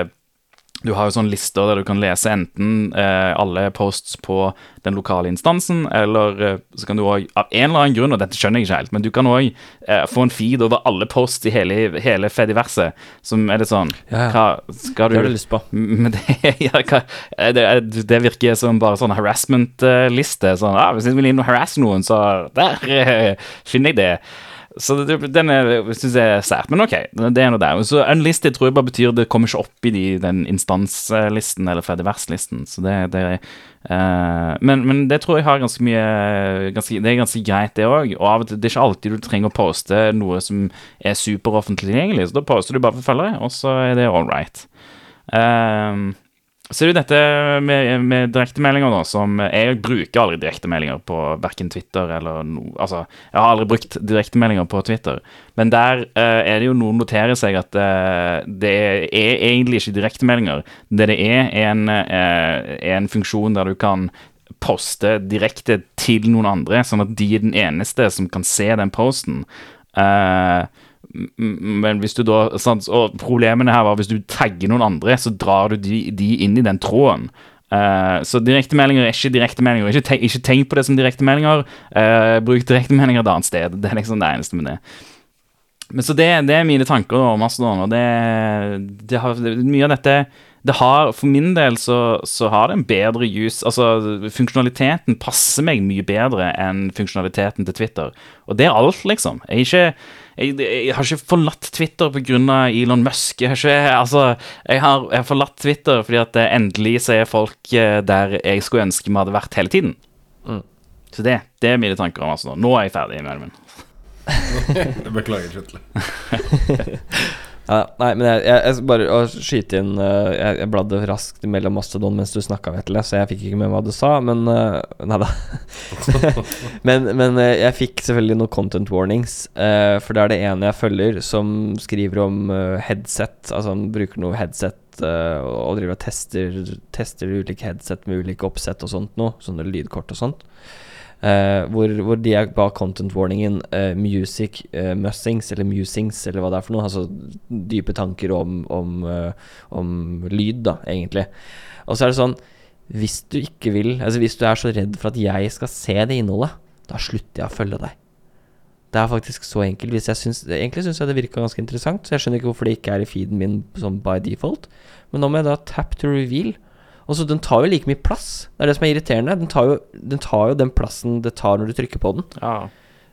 du har jo sånne lister der du kan lese enten eh, alle posts på den lokale instansen, eller eh, så kan du òg, av en eller annen grunn, og dette skjønner jeg ikke helt, men du kan òg eh, få en feed over alle posts i hele, hele Fediverset, som er det sånn ja, ja. Hva skal du Det har du lyst på. (laughs) Men det, ja, hva, det, det, virker som bare sånn harassment-liste. Sånn, ah, hvis jeg vil inn og harasse noen, så der eh, finner jeg det. Så den syns jeg er sært. Men OK, det er noe der. Så unlisted tror jeg bare betyr det kommer ikke opp i de, den instanslisten eller Fediverse-listen. Så det, det uh, men, men, det tror jeg har ganske mye ganske, Det er ganske greit, det òg. Og av og til det er ikke alltid du trenger å poste noe som er superoffentlig tilgjengelig. Så da poster du bare for følgere, og så er det all right. Uh, så er det dette med, med direktemeldinger, da, som Jeg bruker aldri direktemeldinger på verken Twitter eller noe Altså, jeg har aldri brukt direktemeldinger på Twitter, men der uh, er det jo noen noterer seg at uh, det er egentlig ikke direktemeldinger. Det det er, er en, uh, en funksjon der du kan poste direkte til noen andre, sånn at de er den eneste som kan se den posten. Uh, men hvis du da sant, Og problemene her var hvis du tagger noen andre, så drar du de, de inn i den tråden. Uh, så direktemeldinger er ikke direktemeldinger. Ikke, te, ikke tenk på det som direktemeldinger. Uh, bruk direktemeldinger et annet sted. Det er liksom det eneste med det. Men Så det, det er mine tanker om Mastodon, og det, det har, mye av dette det har, For min del så, så har det en bedre use Altså, funksjonaliteten passer meg mye bedre enn funksjonaliteten til Twitter. Og det er alt, liksom. Jeg, er ikke, jeg, jeg har ikke forlatt Twitter pga. Elon Musk. Jeg har ikke Altså, jeg har, jeg har forlatt Twitter fordi at eh, endelig så er folk eh, der jeg skulle ønske vi hadde vært hele tiden. Mm. Så det, det er mine tanker om altså. Nå er jeg ferdig med min. (laughs) Beklager, Kjetil. (laughs) Ja, nei, men jeg, jeg, jeg bare å skyte inn uh, Jeg, jeg bladde raskt mellom Mastodon mens du snakka, Vetle, så jeg fikk ikke med hva du sa, men uh, Nei da. (laughs) men men uh, jeg fikk selvfølgelig noen content warnings, for det er det ene jeg følger, som skriver om headset. Altså han bruker noe headset og driver og tester, tester ulike headset med ulike oppsett og sånt noe, sånne lydkort og sånt. Eh, hvor, hvor de er bak content warningen uh, music uh, musings, eller musings, eller hva det er for noe. Altså dype tanker om, om, om lyd, da, egentlig. Og så er det sånn Hvis du ikke vil Altså hvis du er så redd for at jeg skal se det innholdet, da slutter jeg å følge deg. Det er faktisk så enkelt. Hvis jeg syns, egentlig syns jeg det virka ganske interessant, så jeg skjønner ikke hvorfor det ikke er i feeden min sånn by default. Men nå må jeg da tap to reveal. Og så Den tar jo like mye plass. Det er det som er irriterende. Den tar jo den, tar jo den plassen det tar når du trykker på den. Ja.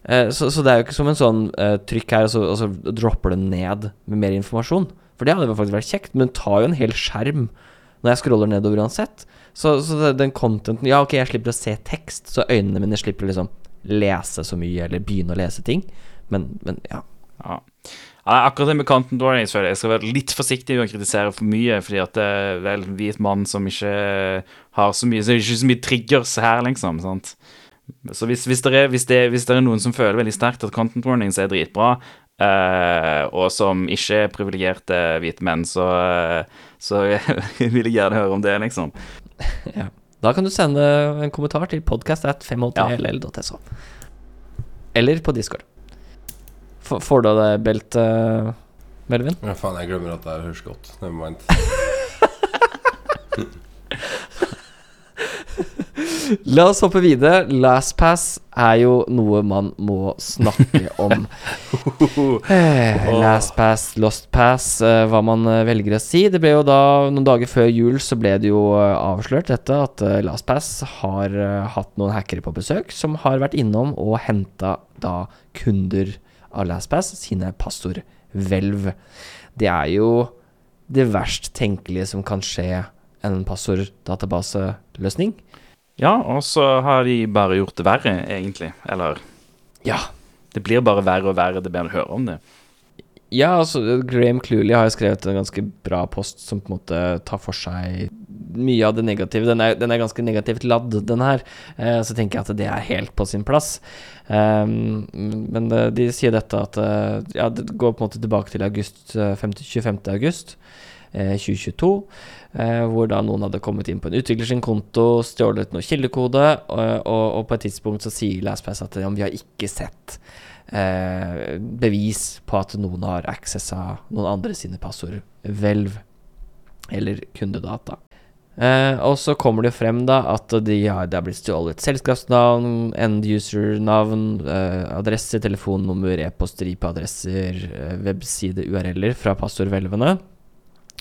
Eh, så, så det er jo ikke som en sånn eh, trykk her, og så, og så dropper den ned med mer informasjon. For det hadde faktisk vært kjekt, men den tar jo en hel skjerm når jeg scroller nedover uansett. Så, så den contenten Ja, ok, jeg slipper å se tekst, så øynene mine slipper liksom lese så mye, eller begynne å lese ting. Men, men ja. Ja. Ja, akkurat det med content warnings føler jeg skal være litt forsiktig med å kritisere for mye, fordi at det er vel hvit mann som ikke har så mye Så det er ikke så mye triggers her, liksom. sant? Så hvis, hvis, det er, hvis, det, hvis det er noen som føler veldig sterkt at content warnings er dritbra, uh, og som ikke er privilegerte hvite menn, så, uh, så (laughs) vil jeg gjerne høre om det, liksom. ja. Da kan du sende en kommentar til podcast at 580ll.so. Eller på Discord. Får du av deg beltet, Melvin? Ja, faen, jeg glemmer at det er høres godt. Never mind. (laughs) La oss hoppe videre. LastPass er jo noe man må snakke om. (laughs) Eh, LastPass, LostPass, eh, hva man eh, velger å si. Det ble jo da, noen dager før jul, så ble det jo eh, avslørt dette at eh, LastPass har eh, hatt noen hackere på besøk som har vært innom og henta da kunder av LastPass sine passordhvelv. Det er jo det verst tenkelige som kan skje en passorddatabaseløsning. Ja, og så har de bare gjort det verre, egentlig. Eller Ja. det blir bare verre og verre det mer du hører om det. Ja, altså Graham Cluley har jo skrevet en ganske bra post som på en måte tar for seg mye av det negative. Den er, den er ganske negativt ladd, den her. Eh, så tenker jeg at det er helt på sin plass. Um, men eh, de sier dette at eh, Ja, det går på en måte tilbake til august, eh, 5. 25. august eh, 2022. eh, hvor da noen hadde kommet inn på en utvikler sin konto, stjålet noe kildekode, og, og, og på et tidspunkt så sier LastPass at ja, vi har ikke sett eh, bevis på at noen har accessa noen andre sine passordhvelv eller kundedata. Eh, og så kommer det frem da at de har, det har blitt stjålet selskapsnavn, end-user-navn, eh, adresse, telefonnummer, e-post, IP-adresser, eh, webside-URL-er fra passordhvelvene.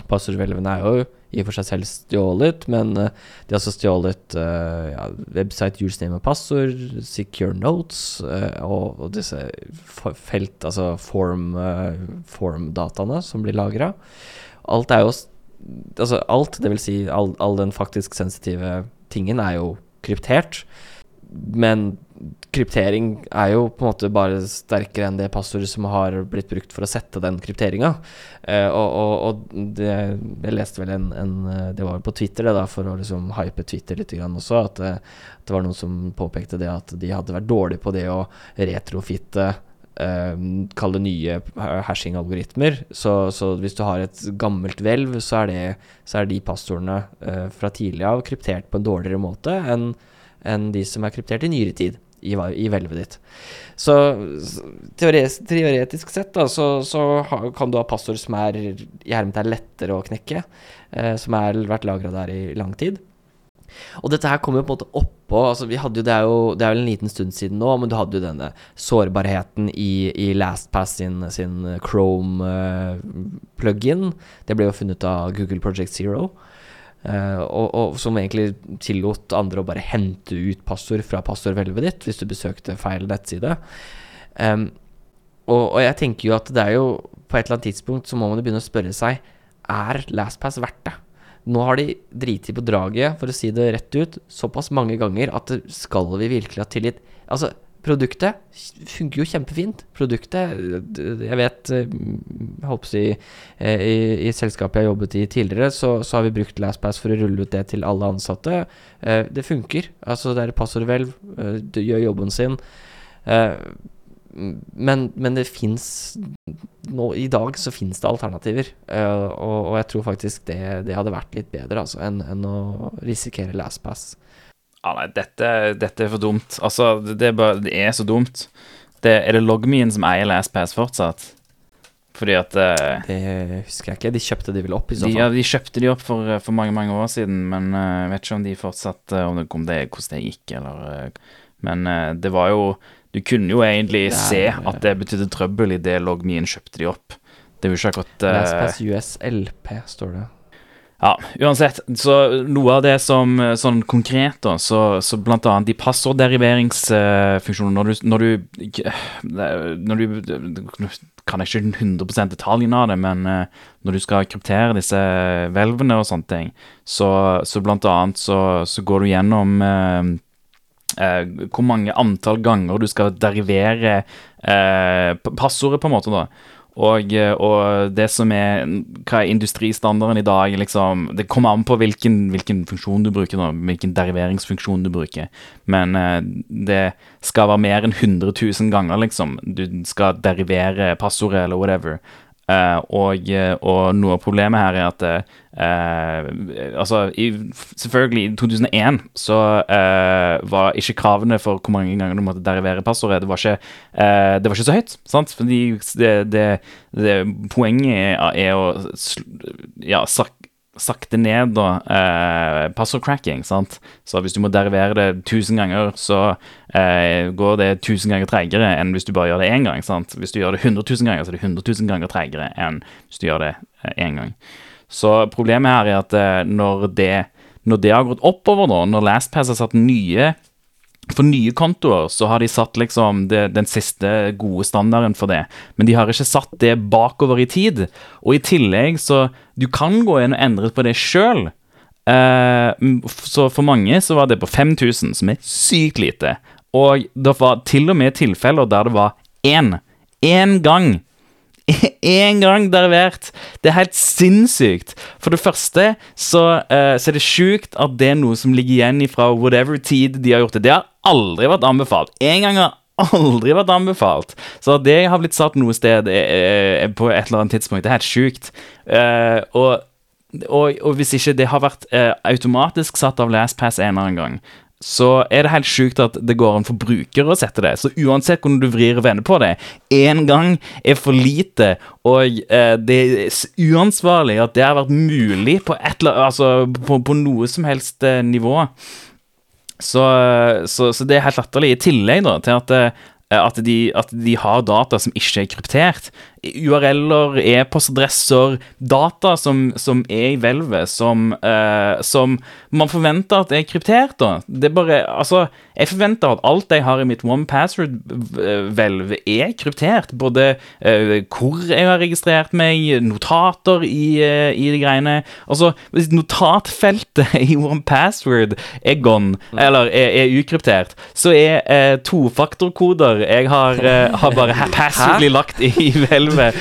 Passordhvelvene er jo i og for seg selv stjålet, men eh, de har også stjålet uh, ja, website, username og passord, secure notes uh, og, og disse felt, altså form, eh, form-dataene som blir lagra. Alt er jo Altså alt, vil si all, all den faktisk sensitive tingen, er jo kryptert. Men kryptering er jo på en måte bare sterkere enn det passordet som har blitt brukt for å sette den krypteringa. Eh, og og, og det, jeg leste vel en, en eh, Det var på Twitter, det da, for å liksom hype Twitter litt også, at det, det var noen som påpekte det at de hadde vært dårlige på det å retrofitte eh, Kall det nye hashing-algoritmer. Så, så hvis du har et gammelt hvelv, så er, det, så er de passordene eh, fra tidlig av kryptert på en dårligere måte enn enn de som er kryptert i nyere tid i, i hvelvet ditt. Så teoretisk, sett da, så, så kan du ha passord som er i lettere å knekke, eh, som har vært lagra der i lang tid. Og dette her kommer jo på en måte oppå altså vi hadde jo, Det er jo det er vel en liten stund siden nå, men du hadde jo denne sårbarheten i, i LastPass sin, sin plug-in. Det ble jo funnet av Google Project Zero. Eh, og, og som egentlig tillot andre å bare hente ut passord fra passordhvelvet ditt hvis du besøkte feil nettside. Um, og, og jeg tenker jo at det er jo På et eller annet tidspunkt så må man jo begynne å spørre seg Er LastPass verdt det? Nå har de driti på draget, for å si det rett ut, såpass mange ganger at skal vi virkelig ha tillit Altså, produktet funker jo kjempefint. Produktet Jeg vet eh, Jeg håper å si eh, I, selskapet jeg jobbet i tidligere, så, så har vi brukt LastPass for å rulle ut det til alle ansatte. Eh, Det funker. Altså, det er et passordhvelv. eh, Det gjør jobben sin. Eh, men, men det fins I dag så fins det alternativer. eh, og, og jeg tror faktisk det, det hadde vært litt bedre altså, enn, enn å risikere LastPass. Ja, nei, dette, dette er for dumt. Altså, det, er, bare, det er så dumt. Det, er det Logmein som eier LastPass fortsatt? Fordi at uh, Det husker jeg ikke. De kjøpte de vel opp, i så de, ja, de kjøpte de opp for, for mange mange år siden, men eh, jeg vet ikke om de fortsatt uh, om det, om det, hvordan det gikk, eller eh, Men eh, det var jo Du kunne jo egentlig er- se at det betydde trøbbel i det Logmein kjøpte de opp. Det er jo ikke akkurat eh, LastPass US LP, står det. Ja, uansett. Så noe av det som eh, sånn konkret, da, så, så blant annet de passorderiveringsfunksjonene, Når du, når du kan jeg ikke 100 detaljene av det, men eh, når du skal kryptere disse hvelvene og sånne ting, så, så blant annet så, så går du gjennom eh, eh, hvor mange antall ganger du skal derivere eh, passordet, på en måte, da. Og, eh, og det som er Hva er industristandarden i dag? Liksom, det kommer an på hvilken, hvilken funksjon du bruker, nå, hvilken deriveringsfunksjon du bruker. Men eh, det skal være mer enn 100 000 ganger, liksom. Du skal derivere passordet eller whatever. Eh, og, eh, og noe av problemet her er at uh, Altså, i, selvfølgelig, i 2001 så uh, var ikke kravene for hvor mange ganger du måtte derivere passordet, det var ikke, det var ikke så høyt. sant? Fordi det, det, det, poenget er, er å ja, sak, sakte ned da, eh, passordcracking, sant? Så hvis du må derivere det 1000 ganger, så eh, går det 1000 ganger treigere enn hvis du bare gjør det én gang, sant? Hvis du gjør det 100 000 ganger, så er det 100 000 ganger treigere enn hvis du gjør det eh, én gang. Så problemet her er at eh, når det, når det har gått oppover da, når LastPass har satt nye for nye kontoer så har de satt liksom det, den siste gode standarden for det, men de har ikke satt det bakover i tid. Og i tillegg så Du kan gå inn og endre på det sjøl. så for mange så var det på 5000, som er sykt lite. Og det var til og med tilfeller der det var én. Én gang. (laughs) Én gang derivert. Det er helt sinnssykt. For det første så, uh, så er det sjukt at det er noe som ligger igjen fra whatever tid de har gjort det. Det har aldri vært anbefalt. En gang har aldri vært anbefalt. Så det har blitt satt noe sted eh, på et eller annet tidspunkt, det er helt sjukt. Eh, og, og, og hvis ikke det har vært eh, automatisk satt av LastPass en eller annen gang, så er det helt sjukt at det går an for brukere å sette det. Så uansett hvordan du vrir og vender på det, én gang er for lite, og eh, det er uansvarlig at det har vært mulig på, eller, altså, på, på noe som helst eh, nivå. Så, så, så det er helt latterlig. I tillegg da, til at, eh, at, de, at de har data som ikke er kryptert. URL-er, e-postadresser, data som, som er i hvelvet, som, uh, som man forventer at er kryptert. da. Det er bare, altså, Jeg forventer at alt jeg har i mitt one password-hvelv, er kryptert. Både uh, hvor jeg har registrert meg, notater i, uh, i de greiene. Altså, hvis notatfeltet (laughs) i one password er gone, eller er, er ukryptert, så er uh, tofaktorkoder jeg har, eh, har bare haphazardly lagt i i hvelvet.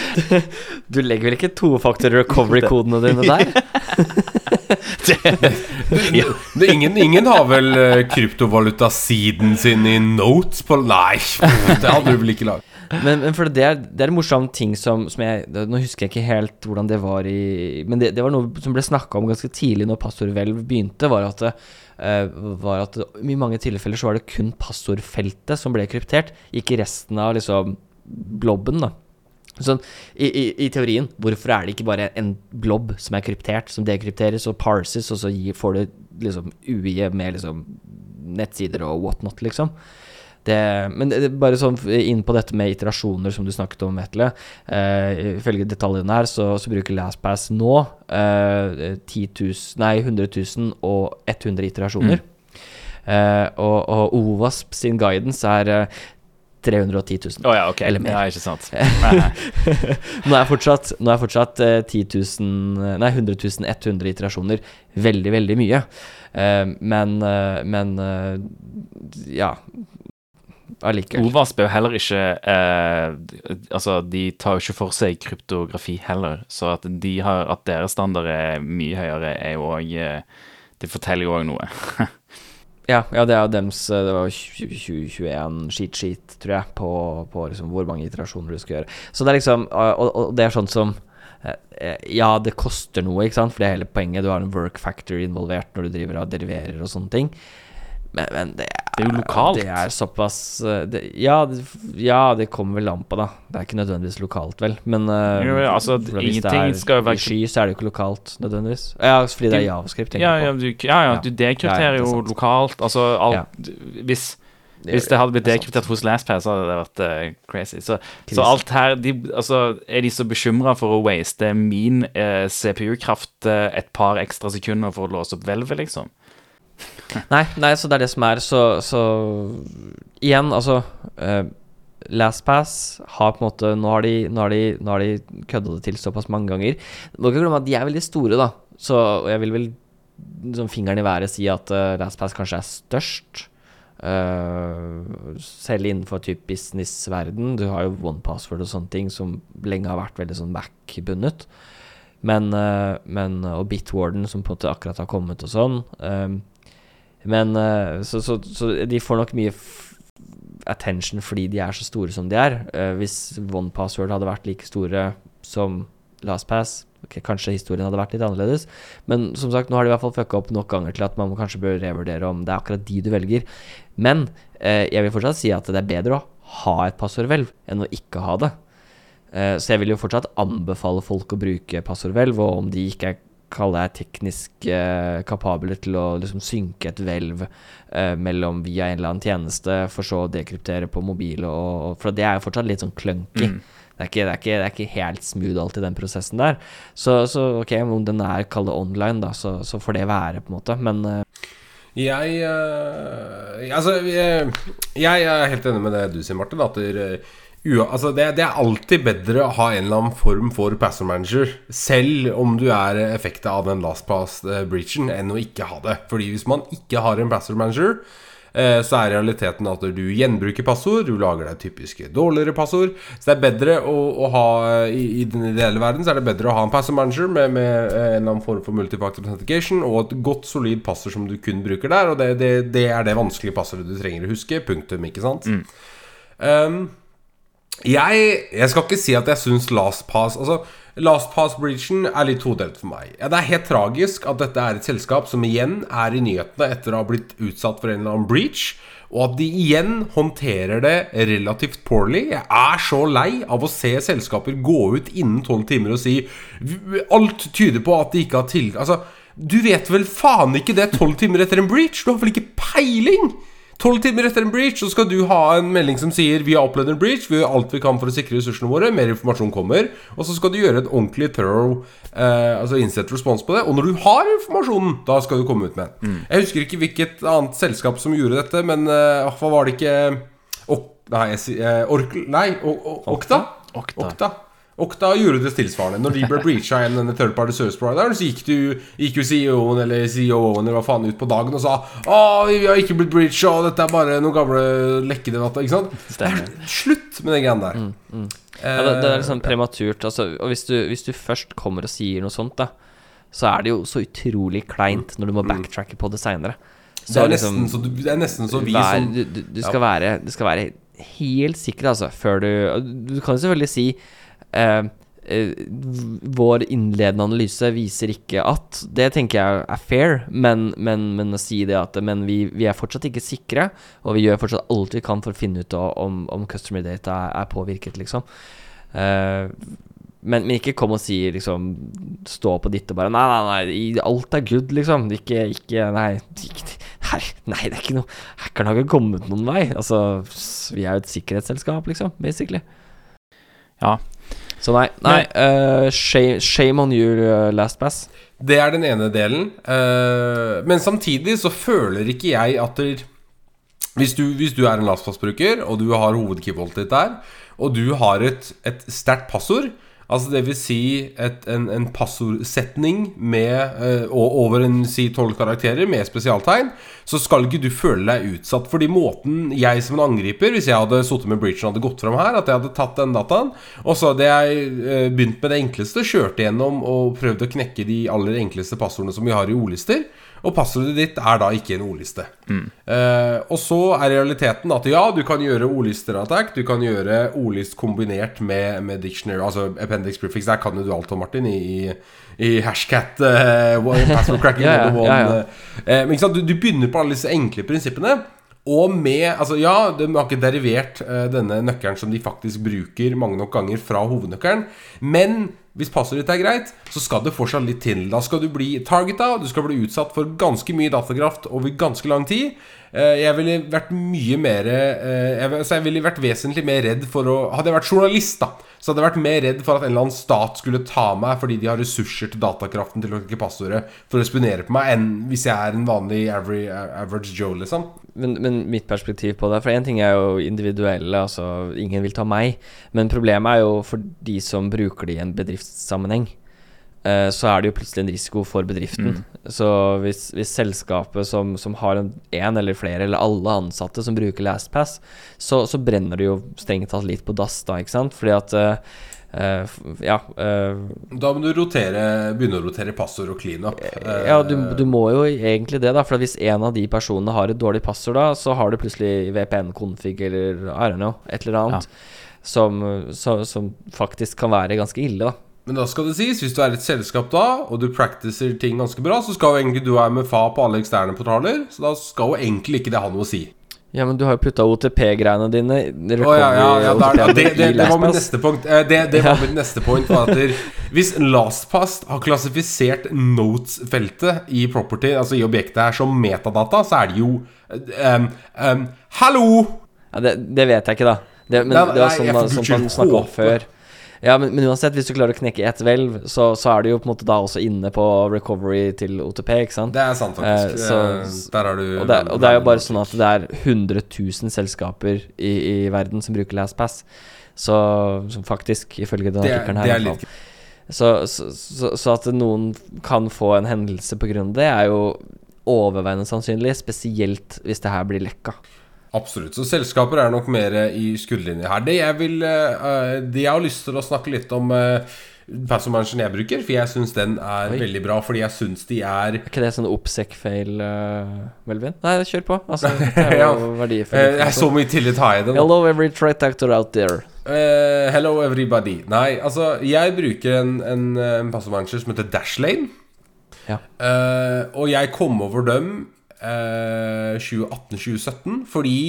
(laughs) Du legger vel ikke tofaktor recovery-kodene dine der? (laughs) (laughs) Det, ingen, ingen har vel uh, kryptovalutasiden sin i notes på Nei, det hadde du vel ikke lagd. Men, men for det er, det er en morsom ting som, som jeg Nå husker jeg ikke helt hvordan det var i Men det, det var noe som ble snakka om ganske tidlig når passordhvelv begynte, var at, eh, var at i mange tilfeller så var det kun passordfeltet som ble kryptert, ikke resten av liksom blobben, da. Sånn, i, i, I teorien, hvorfor er det ikke bare en blob som er kryptert, som dekrypteres og parses, og så gir, får du liksom UI med liksom nettsider og whatnot, liksom? Det, men det, bare sånn inn på dette med iterasjoner som du snakket om, Vetle. Eh, ifølge detaljene her så, så bruker LastPass nå eh, 10 000, nei, 100 000 og 100 iterasjoner. Eh, og, og OWASP sin guidance er eh, 310 000. Oh, ja, ok. Eller mer. Ja, ikke sant. (laughs) Nå er fortsatt, nå er fortsatt eh, 10 000 Nei, 100 100 iterasjoner veldig, veldig mye. Eh, men eh, Men eh, ja. Allikevel. OVASP er jo heller ikke eh, Altså, de tar jo ikke for seg kryptografi heller, så at, de har, at deres standard er mye høyere, er jo òg Det forteller jo òg noe. (laughs) Ja, ja, det er jo dems eh, Det var 2021 skit-skit, tror jeg, på, på liksom hvor mange iterasjoner du skal gjøre. Så det er liksom Og, og det er sånn som eh, Ja, det koster noe, ikke sant, for det er hele poenget. Du har en work factor involvert når du driver og deriverer og sånne ting. Men, men det, er, Det er jo lokalt. Det er såpass eh, det, ja, ja, det kommer vel an på, da. Det er ikke nødvendigvis lokalt, vel. Men uh, Jo, altså, for hvis det er være I sky så er det jo ikke lokalt, nødvendigvis. Ja, fordi det er javascript. tenker Ja, jeg ja, på. du, ja, ja, Ja. du dekrypterer ja, er jo lokalt. Altså, alt, hvis, hvis det hadde blitt er dekryptert hos LastPass, så hadde det vært uh, crazy. Så, så alt her de, altså, Er de så bekymra for å waste min uh, CPU-kraft et par ekstra sekunder for å låse opp hvelvet, liksom? Nei, nei, så det er det som er. Så, så igjen, altså uh, LastPass har på en måte Nå har de, nå de, de kødda det til såpass mange ganger. Må ikke glemme at de er veldig store, da. Så jeg vil vel som fingeren i været si at uh, LastPass kanskje er størst. Uh, selv innenfor typ businessverden. Du har jo OnePassword og sånne ting som lenge har vært veldig sånn Mac-bundet. Men, uh, men Og Bitwarden, som på en måte akkurat har kommet og sånn. Um, men uh, så, så, så de får nok mye attention fordi de er så store som de er. Hvis One Password hadde vært like store som LastPass, okay, kanskje historien hadde vært litt annerledes. Men som sagt, nå har de i hvert fall fucka opp nok ganger til at man kanskje bør revurdere om det er akkurat de du velger. Men eh, jeg vil fortsatt si at det er bedre å ha et passordhvelv enn å ikke ha det. Eh, så jeg vil jo fortsatt anbefale folk å bruke passordhvelv, og om de ikke er kalle er teknisk eh, kapable til å liksom synke et hvelv eh, mellom via en eller annen tjeneste, for så å dekryptere på mobil, og, og, for det er jo fortsatt litt sånn clunky. Det, er ikke, det, er ikke, det er ikke helt smooth alltid, den prosessen der. Så, så ok, om den er kall det online, da, så, så får det være, på en måte. Men eh, Jeg eh, Altså, jeg, jeg er helt enig med det du sier, Martin. At det, ua, altså det, det er alltid bedre å ha en eller annen form for password manager, selv om du er effektet av den last pass-breachen, enn å ikke ha det. Fordi hvis man ikke har en password manager, eh, så er realiteten at du gjenbruker passord, du lager deg typiske dårligere passord. Så det er bedre å, å ha i, I den ideelle verden så er det bedre å ha en password manager med, med eh, en eller annen form for multifactor authentication og et godt, solid passord som du kun bruker der. Og det, det, det er det vanskelige passordet du trenger å huske. Punktum, ikke sant? Um, jeg, jeg skal ikke si at jeg syns LastPass Altså, LastPass-breachen er litt todelt for meg. Det er helt tragisk at dette er et selskap som igjen er i nyhetene etter å ha blitt utsatt for en eller annen breach, og at de igjen håndterer det relativt poorly. Jeg er så lei av å se selskaper gå ut innen tolv timer og si Alt tyder på at de ikke har tilgang Altså, du vet vel faen ikke det tolv timer etter en breach? Du har vel ikke peiling? Tolv timer etter en breach så skal du ha en melding som sier Vi har opplevd en breach, vi gjør alt vi kan for å sikre ressursene våre. Mer informasjon kommer. Og så skal du gjøre et ordentlig thorough eh, Altså innsett respons på det. Og når du har informasjonen, da skal du komme ut med den. Jeg husker ikke hvilket annet selskap som gjorde dette, men eh, hva var det ikke Ok, Nei, jeg sier eh, Oracle Nei, o o Okta? Okta. Okta. Okta gjorde det tilsvarende. Når de ble (laughs) breacha igjen denne third party service provideren, så gikk, du, gikk jo CEO-en eller CEO-en eller hva faen ut på dagen og sa Å, vi har ikke blitt breacha, og dette er bare noen gamle lekkede data. Ikke sant? Stemmer. Det er slutt med den greia der. ja, det, det er liksom prematurt. Altså, og hvis du, hvis du først kommer og sier noe sånt, da, så er det jo så utrolig kleint når du må backtracke på det seinere. Det du- det er nesten så vi Vær, som du, du, skal være, du skal være helt sikker, altså, før du Du kan jo selvfølgelig si eh, eh, Vår innledende analyse viser ikke at Det tenker jeg er fair, men, men, men å si det at Men vi, vi er fortsatt ikke sikre, og vi gjør fortsatt alt vi kan for å finne ut om, om customer data er, er påvirket, liksom. Eh, men, men ikke kom og si liksom Stå på ditt og bare Nei, nei, nei, alt er good, liksom. Ikke, ikke Nei. Ikke, Her, nei, det er ikke noe Hackeren har ikke kommet noen vei. Altså, vi er jo et sikkerhetsselskap, liksom, basically. Ja. Så nei, nei uh, shame, shame on you, uh, LastPass. Det er den ene delen. Uh, men samtidig så føler ikke jeg at det, hvis, du, hvis du er en lastpassbruker, og du har hovedkeyboltet ditt der, og du har et, et sterkt passord Altså det vil si et, en, en passordsetning med eh, over en si tolv karakterer med spesialtegn, så skal ikke du føle deg utsatt. Fordi måten jeg som en angriper, hvis jeg hadde sittet med breachen hadde gått fram her, at jeg hadde tatt den dataen, og så hadde jeg eh, begynt med det enkleste, kjørt igjennom og prøvd å knekke de aller enkleste passordene som vi har i ordlister. Og passordet ditt er da ikke en ordliste. Eh, og så er realiteten at ja, du kan gjøre ordlister-attack. Du kan gjøre ordlist kombinert med, med dictionary, altså appendix prefix. Der kan jo du alt om, Martin, i, i, hashcat, uh, password cracking Ja, ja, ja. Eh, men du, du begynner på alle disse enkle prinsippene. Og med Altså, ja, de har ikke derivert uh, denne nøkkelen som de faktisk bruker mange nok ganger fra hovednøkkelen, men hvis passordet ditt er greit, så skal det fortsatt litt til. Da skal du bli targeta, du skal bli utsatt for ganske mye datakraft over ganske lang tid. Eh, Jeg ville vært mye mer Så jeg, vil- altså jeg ville vært vesentlig mer redd for å Hadde jeg vært journalist, da, så hadde jeg vært mer redd for at en eller annen stat skulle ta meg fordi de har ressurser til datakraften til å ikke passordet for å spionere på meg, enn hvis jeg er en vanlig average, Joe, liksom. Men, men mitt perspektiv på det For én ting er jo individuelle, altså ingen vil ta meg. Men problemet er jo for de som bruker det i en bedriftssammenheng. eh, så er det jo plutselig en risiko for bedriften. Så hvis, hvis selskapet som, som har en, en eller flere, eller alle ansatte som bruker LastPass, så, så brenner det jo strengt tatt litt på dass da, ikke sant? Fordi at eh, eh, Ja. uh, Da må du rotere, begynne å rotere passord og clean up. Eh, Ja, du, du må jo egentlig det, da. For hvis en av de personene har et dårlig passord, da, så har du plutselig VPN-config eller I don't know, et eller annet. Som, så, som faktisk kan være ganske ille, da. Men da skal det sies, hvis du er et selskap da, og du practicer ting ganske bra, så skal jo egentlig du ha MFA på alle eksterne portaler, så da skal jo egentlig ikke det ha noe å si. Ja, men du har jo putta OTP-greiene dine Å ja, ja, ja, der, ja det, det, det var mitt neste punkt. Eh, Det, det var (laughs) mitt neste point. Der, hvis LastPass har klassifisert notes-feltet i property, altså i objektet her, som metadata, så er det jo um, um, Hallo! Det, vet jeg ikke, da. Det, men Nei, det var sånn nei, sånn man snakka om før. Ja, men, men uansett, hvis du klarer å knekke ett hvelv, så, så er du jo på en måte da også inne på recovery til OTP, ikke sant? Det er sant, faktisk. Eh, så- Eh, Der har du Og det, og det er jo bare sånn at det er 100 000 selskaper i, i verden som bruker LastPass. Så som faktisk, ifølge den artikkelen her. det er litt... Så, så, så, så at noen kan få en hendelse av det, er jo overveiende sannsynlig. Spesielt hvis det her blir lekka. Absolutt. Så selskaper er nok mer i skuddlinje her. Det jeg vil eh, Det jeg har lyst til å snakke litt om uh, Passmanageren jeg bruker, for jeg syns den er Oi. veldig bra. Fordi jeg syns de er Er ikke det sånn oppsec-fail, uh, Melvin? Nei, kjør på. Altså, (laughs) det er jo verdifull eh, Jeg så mye tillit har jeg den. Hello, every threat actor out there. Uh, hello everybody. Nei, altså, jeg bruker en, en, eh, en som heter Dashlane. Ja. Uh, og jeg kom over dem eh, 2018-2017 fordi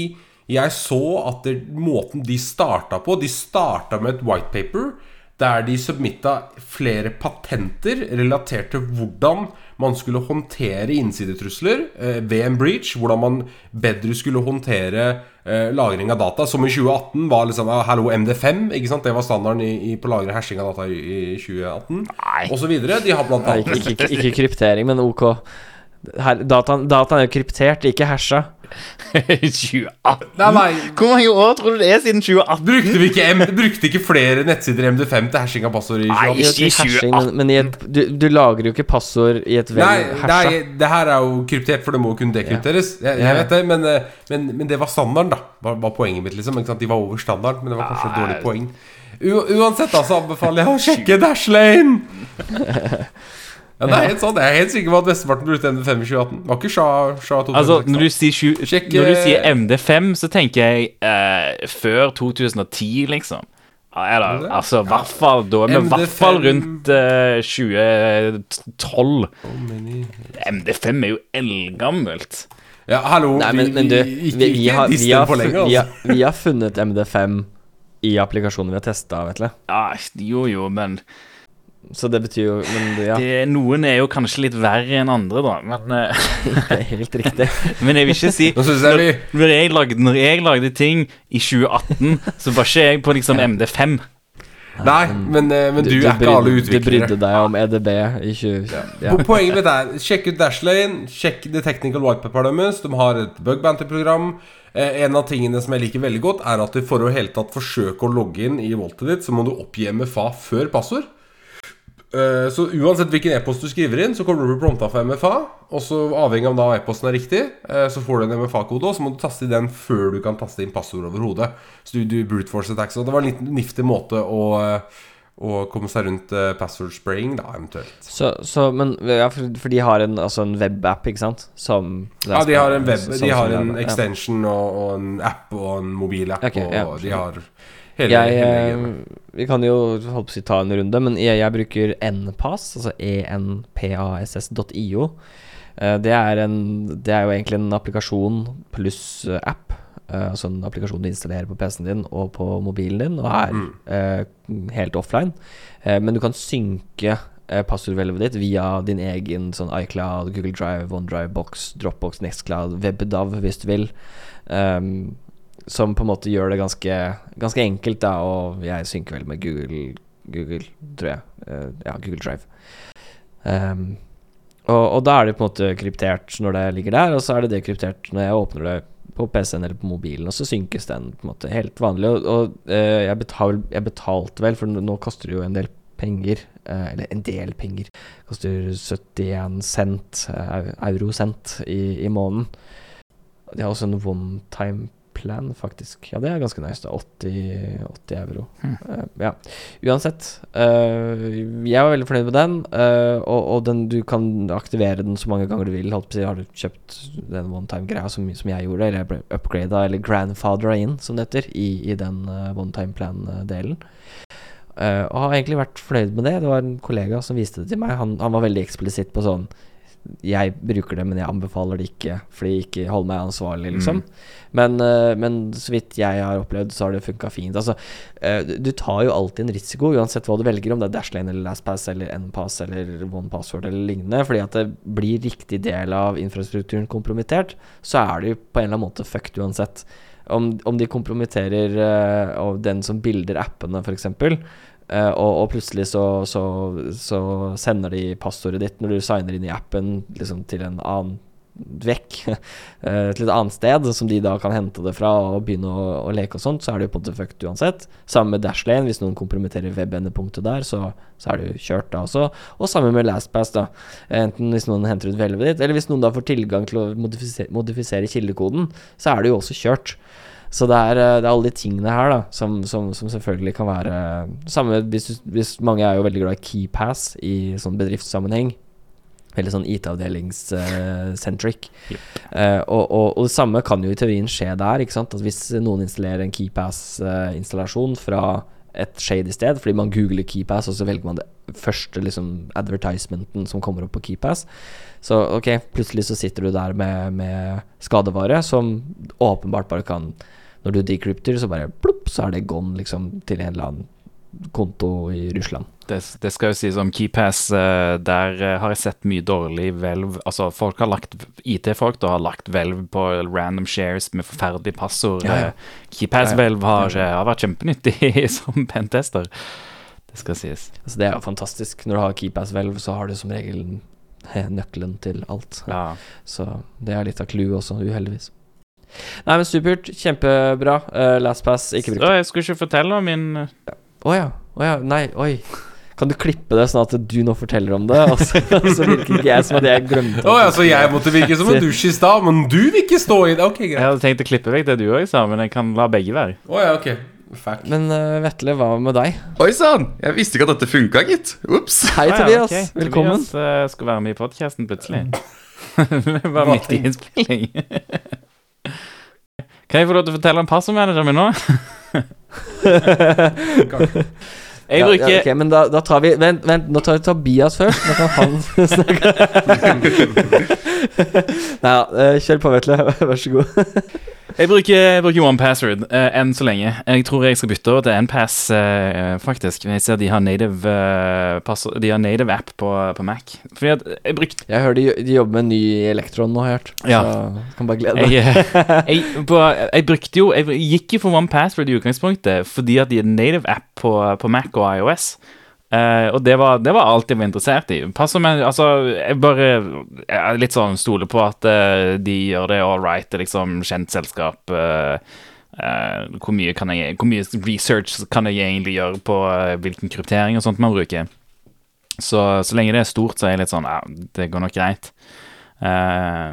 jeg så at det, måten de starta på De starta med et whitepaper der de submitta flere patenter relatert til hvordan man skulle håndtere innsidetrusler eh, ved en breach. Hvordan man bedre skulle håndtere eh, lagring av data. Som i 2018 var liksom ah, Hallo, MD5. Ikke sant? Det var standarden i, i, på lagring og hashing av data i, i 2018. Osv. De har blant Nei, ikke, ikke, ikke kryptering, men ok. Her, dataen, dataen er jo kryptert, ikke hasha. (laughs) 2018? Nei, nei. Hvor mange år tror du det er siden 2018? Brukte vi ikke, M brukte ikke flere nettsider MD5 til hashing av passord i Nei, 2018? Jo, Ikke i hashing, men, men i et, du, du lager jo ikke passord i et vel hasha. nei, det her er jo kryptert, for det må jo kunne dekrypteres. Jeg, Ja. jeg vet det, men, eh, men, men det var standarden, da. Var, var poenget mitt, liksom. Ikke sant? De var over standard, men det var kanskje et dårlig poeng. U uansett, da, så anbefaler jeg å sjekke Dashlane! (laughs) Ja, det er helt sant. Jeg er helt sikker på at Vesteparten brukte MD5 i 2018. Var ikke SHA, SHA 2006. Altså, når du sier, Sjekk, når du eh, sier MD5, så tenker jeg eh, før 2010, liksom. Eller, er det, altså, i hvert fall Da er vi i hvert fall rundt eh, 2012. MD5 er jo eldgammelt. Ja, hallo. Nei, men, men du, ikke, vi, vi, har, vi, har, for vi, altså. har, vi har funnet MD5 i applikasjonen vi har testa, Vetle. Ja, jo, jo, men Så det betyr jo Men ja, Det, noen er jo kanskje litt verre enn andre, da. Men, (laughs) eh, det er helt riktig. (laughs) men jeg vil ikke si Nå synes jeg vi når jeg, lagde, når jeg lagde ting i 2018, så var ikke jeg på liksom (laughs) MD5. Nei, men, eh, men du, er ikke alle utviklere. Du brydde deg om EDB i 20... Ja. Po- Poenget mitt er Sjekk ut Dashlane, sjekk The Technical Whitepaper deres. De har et bugbanter-program. Eh, en av tingene som jeg liker veldig godt, er at du for å hele tatt forsøke å logge inn i voltet ditt, så må du oppgi MFA før passord. Eh, Så uansett hvilken e-post du skriver inn, så kommer du til å bli prompta for MFA. Og så avhengig av om da e-posten er riktig, eh, så får du en MFA-kode, og så må du taste i den før du kan taste inn passord overhodet. Så du, du brute force attacks. Så det var en litt niftig måte å, eh, å komme seg rundt uh, password spraying, da, eventuelt. Så, så, men ja, for, for de har en, altså en webapp, ikke sant? Som Ja, de har en web, som, de har en er, ja. extension og, og en app og en mobilapp, okay, og ja. de har hele, Jeg, hele eh, vi kan jo holdt på å si ta en runde, men jeg, jeg bruker npass, altså enpass.io. Eh, Det er, en, det er jo egentlig en applikasjon pluss eh, app. altså en applikasjon du installerer på PC-en din og på mobilen din, og er eh, helt offline. Eh, men du kan synke eh, passordhvelvet ditt via din egen sånn iCloud, Google Drive, OneDrive, Box, Dropbox, Nextcloud, WebDAV hvis du vil. Um, som på en måte gjør det ganske, ganske enkelt, da, og jeg synker vel med Google, Google tror jeg. Uh, ja, Google Drive. Um, og, og da er det på en måte kryptert når det ligger der, og så er det dekryptert når jeg åpner det på PC-en eller på mobilen, og så synkes den på en måte helt vanlig. Og, og uh, jeg, betal, jeg betalte vel, for nå- koster det jo en del penger, uh, eller en del penger, koster 71 cent, eurocent i, i måneden. De har også en one time plan, faktisk. Ja, det er ganske nice. da 80, 80 euro. Eh, ja. Uansett. Uh, jeg var veldig fornøyd med den. uh, og og den, du kan aktivere den så mange ganger du vil. Holdt på å si, har du kjøpt den one time-greia som, som jeg gjorde, eller jeg ble upgrada, eller grandfathera inn, som det heter, i, i den one time plan-delen. Og har egentlig vært fornøyd med det. Det var en kollega som viste det til meg. Han, han var veldig eksplisitt på sånn Jeg bruker det, men jeg anbefaler det ikke, fordi jeg ikke holder meg ansvarlig, liksom. Men, eh, men så vidt jeg har opplevd, så har det funka fint. Altså, eh, du- tar jo alltid en risiko, uansett hva du velger, om det er Dashlane eller LastPass eller NPass eller OnePassword eller lignende. Fordi at det blir riktig del av infrastrukturen kompromittert, så er du på en eller annen måte fucked uansett. Om, om de kompromitterer uh, den som bilder appene, f.eks., uh, og, og plutselig så, så, så sender de passordet ditt når du signer inn i appen liksom til en annen vekk uh, (laughs) til et annet sted, som de da kan hente det fra og begynne å, å leke og sånt, så er det en måte fucked uansett. Sammen med Dashlane, hvis noen kompromitterer webendepunktet der, så, så er jo kjørt da også. Og sammen med LastPass, da. Enten hvis noen henter ut hvelvet ditt, eller hvis noen da får tilgang til å modifisere, modifisere kildekoden, så er det jo også kjørt. Så det er, eh, det er alle de tingene her da som, som, som selvfølgelig kan være Samme hvis, du, hvis mange er jo veldig glad i KeyPass i sånn bedriftssammenheng. Veldig sånn IT-avdelings-centric. Eh, og, og, og det samme kan jo i teorien skje der. Ikke sant? At Hvis noen installerer en KeyPass-installasjon fra et shady sted, fordi man googler KeyPass, og så velger man det første liksom, advertisementen som kommer opp på KeyPass, så ok, plutselig så sitter du der med, med skadevare som åpenbart bare kan Når du decrypter, så bare plopp, så er det gone liksom til en eller annen konto i Russland. Det, det skal jo sies om KeyPass, eh, der eh, har jeg sett mye dårlig hvelv. Altså, folk har lagt IT-folk har lagt hvelv på random shares med forferdelige passord. Ja, ja. Eh, KeyPass-hvelv har, har vært kjempenyttig (laughs) som pentester. Det skal sies. Altså Det er jo fantastisk. Når du har KeyPass-hvelv, så har du som regel nøkkelen til alt. Ja. Så det er litt av clouet også, uheldigvis. Nei, men supert. Kjempebra. Uh, LastPass, ikke Så brukt. jeg skulle ikke fortelle om min eh, Å ja. Å ja. Nei, oi. Kan du klippe det sånn at du nå forteller om det? Og så, så virker ikke jeg som at jeg glemte oh, ja, så jeg måtte virke som en dusj i stad, men du vil ikke stå i det? Ok, greit. Jeg hadde tenkt å klippe vekk det du òg sa, men jeg kan la begge være. Oh, ja, ok. Fuck. Men uh, Vetle, hva med deg? Oi sann! Jeg visste ikke at dette funka, gitt. Ops. Hei, Ah, ja, Tobias. ok. Velkommen. Tobias uh, skal være med i podkasten plutselig. (laughs) det var midt i innspilling. Kan jeg få lov til å fortelle om passordmanageren min nå? (laughs) Jeg Ja, bruker ja, ok, men da, da tar vi Vent, vent, nå tar vi Tobias først. Nå kan han (laughs) snakke. (laughs) Nei ja, eh, kjør på, Vetle. Vær så god. Jeg bruker, jeg bruker one password eh, enn så lenge. Jeg tror jeg skal bytte over til NPass, eh, faktisk. Jeg ser de har native, eh, pass, de har native app på, på Mac. Fordi at jeg brukte Jeg hører de, de jobber med en ny Elektron nå, har jeg hørt. Ja. Så kan bare glede deg. jeg, (laughs) jeg, på, jeg brukte jo Jeg gikk jo for one password i utgangspunktet fordi at de er native app på, på Mac og iOS. Eh, og det var, det var alt jeg var interessert i. Passer med, altså, jeg bare jeg er litt sånn stoler på at uh, de gjør det all right. Liksom kjent selskap. Uh, hvor, mye jeg, hvor mye research kan jeg egentlig gjøre på hvilken kryptering og sånt man bruker? Så, så lenge det er stort, så er jeg litt sånn Ja, det går nok greit. Eh,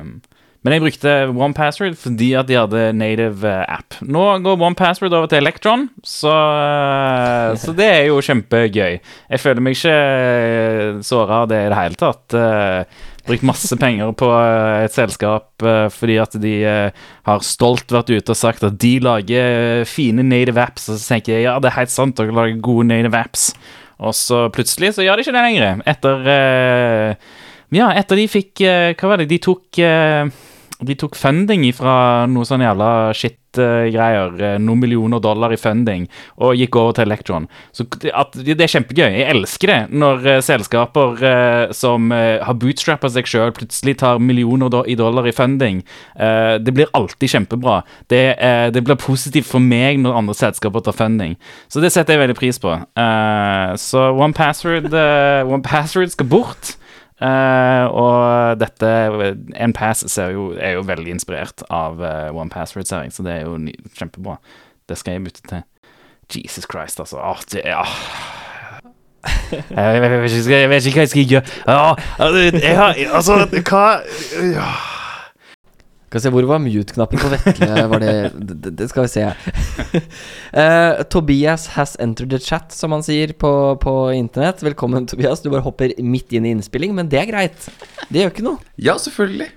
men jeg brukte OnePassword fordi at de hadde native eh, app. Nå går OnePassword over til Electron, så, eh, så det er jo kjempegøy. Jeg føler meg ikke eh, såra av det i det hele tatt. Brukt masse penger på et selskap fordi at de har stolt vært ute og sagt at de lager fine native apps. Og så tenker jeg ja, det er helt sant, dere lager gode native apps. Og så plutselig så gjør de ikke det lenger. Etter Ja, etter de fikk Hva var det? De tok de tok funding fra noe sånn jævla shit-greier. eh, noen millioner dollar i funding, og gikk over til Electron. Så at, det er kjempegøy. Jeg elsker det når eh, selskaper eh, som har bootstrappa seg sjøl, plutselig tar millioner i dollar i funding. Det blir alltid kjempebra. Det, det blir positivt for meg når andre selskaper tar funding. Så det setter jeg veldig pris på. Så One Password, One Password skal bort. Eh, og dette NPass ser jo, er jo veldig inspirert av uh, One Password-serien, så det er jo ny, kjempebra. Det skal jeg bytte til. Jesus Christ, altså. Oh, det oh. Jeg, vet, jeg, vet ikke, jeg vet ikke hva jeg skal gjøre. Åh, jeg har Altså, hva ja. Skal vi se, Hvor var mute-knappen på Vetle? (laughs) Var det, det, det skal vi se. uh, (laughs) Tobias has entered the chat, som han sier på, på internett. Velkommen, Tobias. Du bare hopper midt inn i innspilling, men det er greit. Det gjør ikke noe. Ja, selvfølgelig.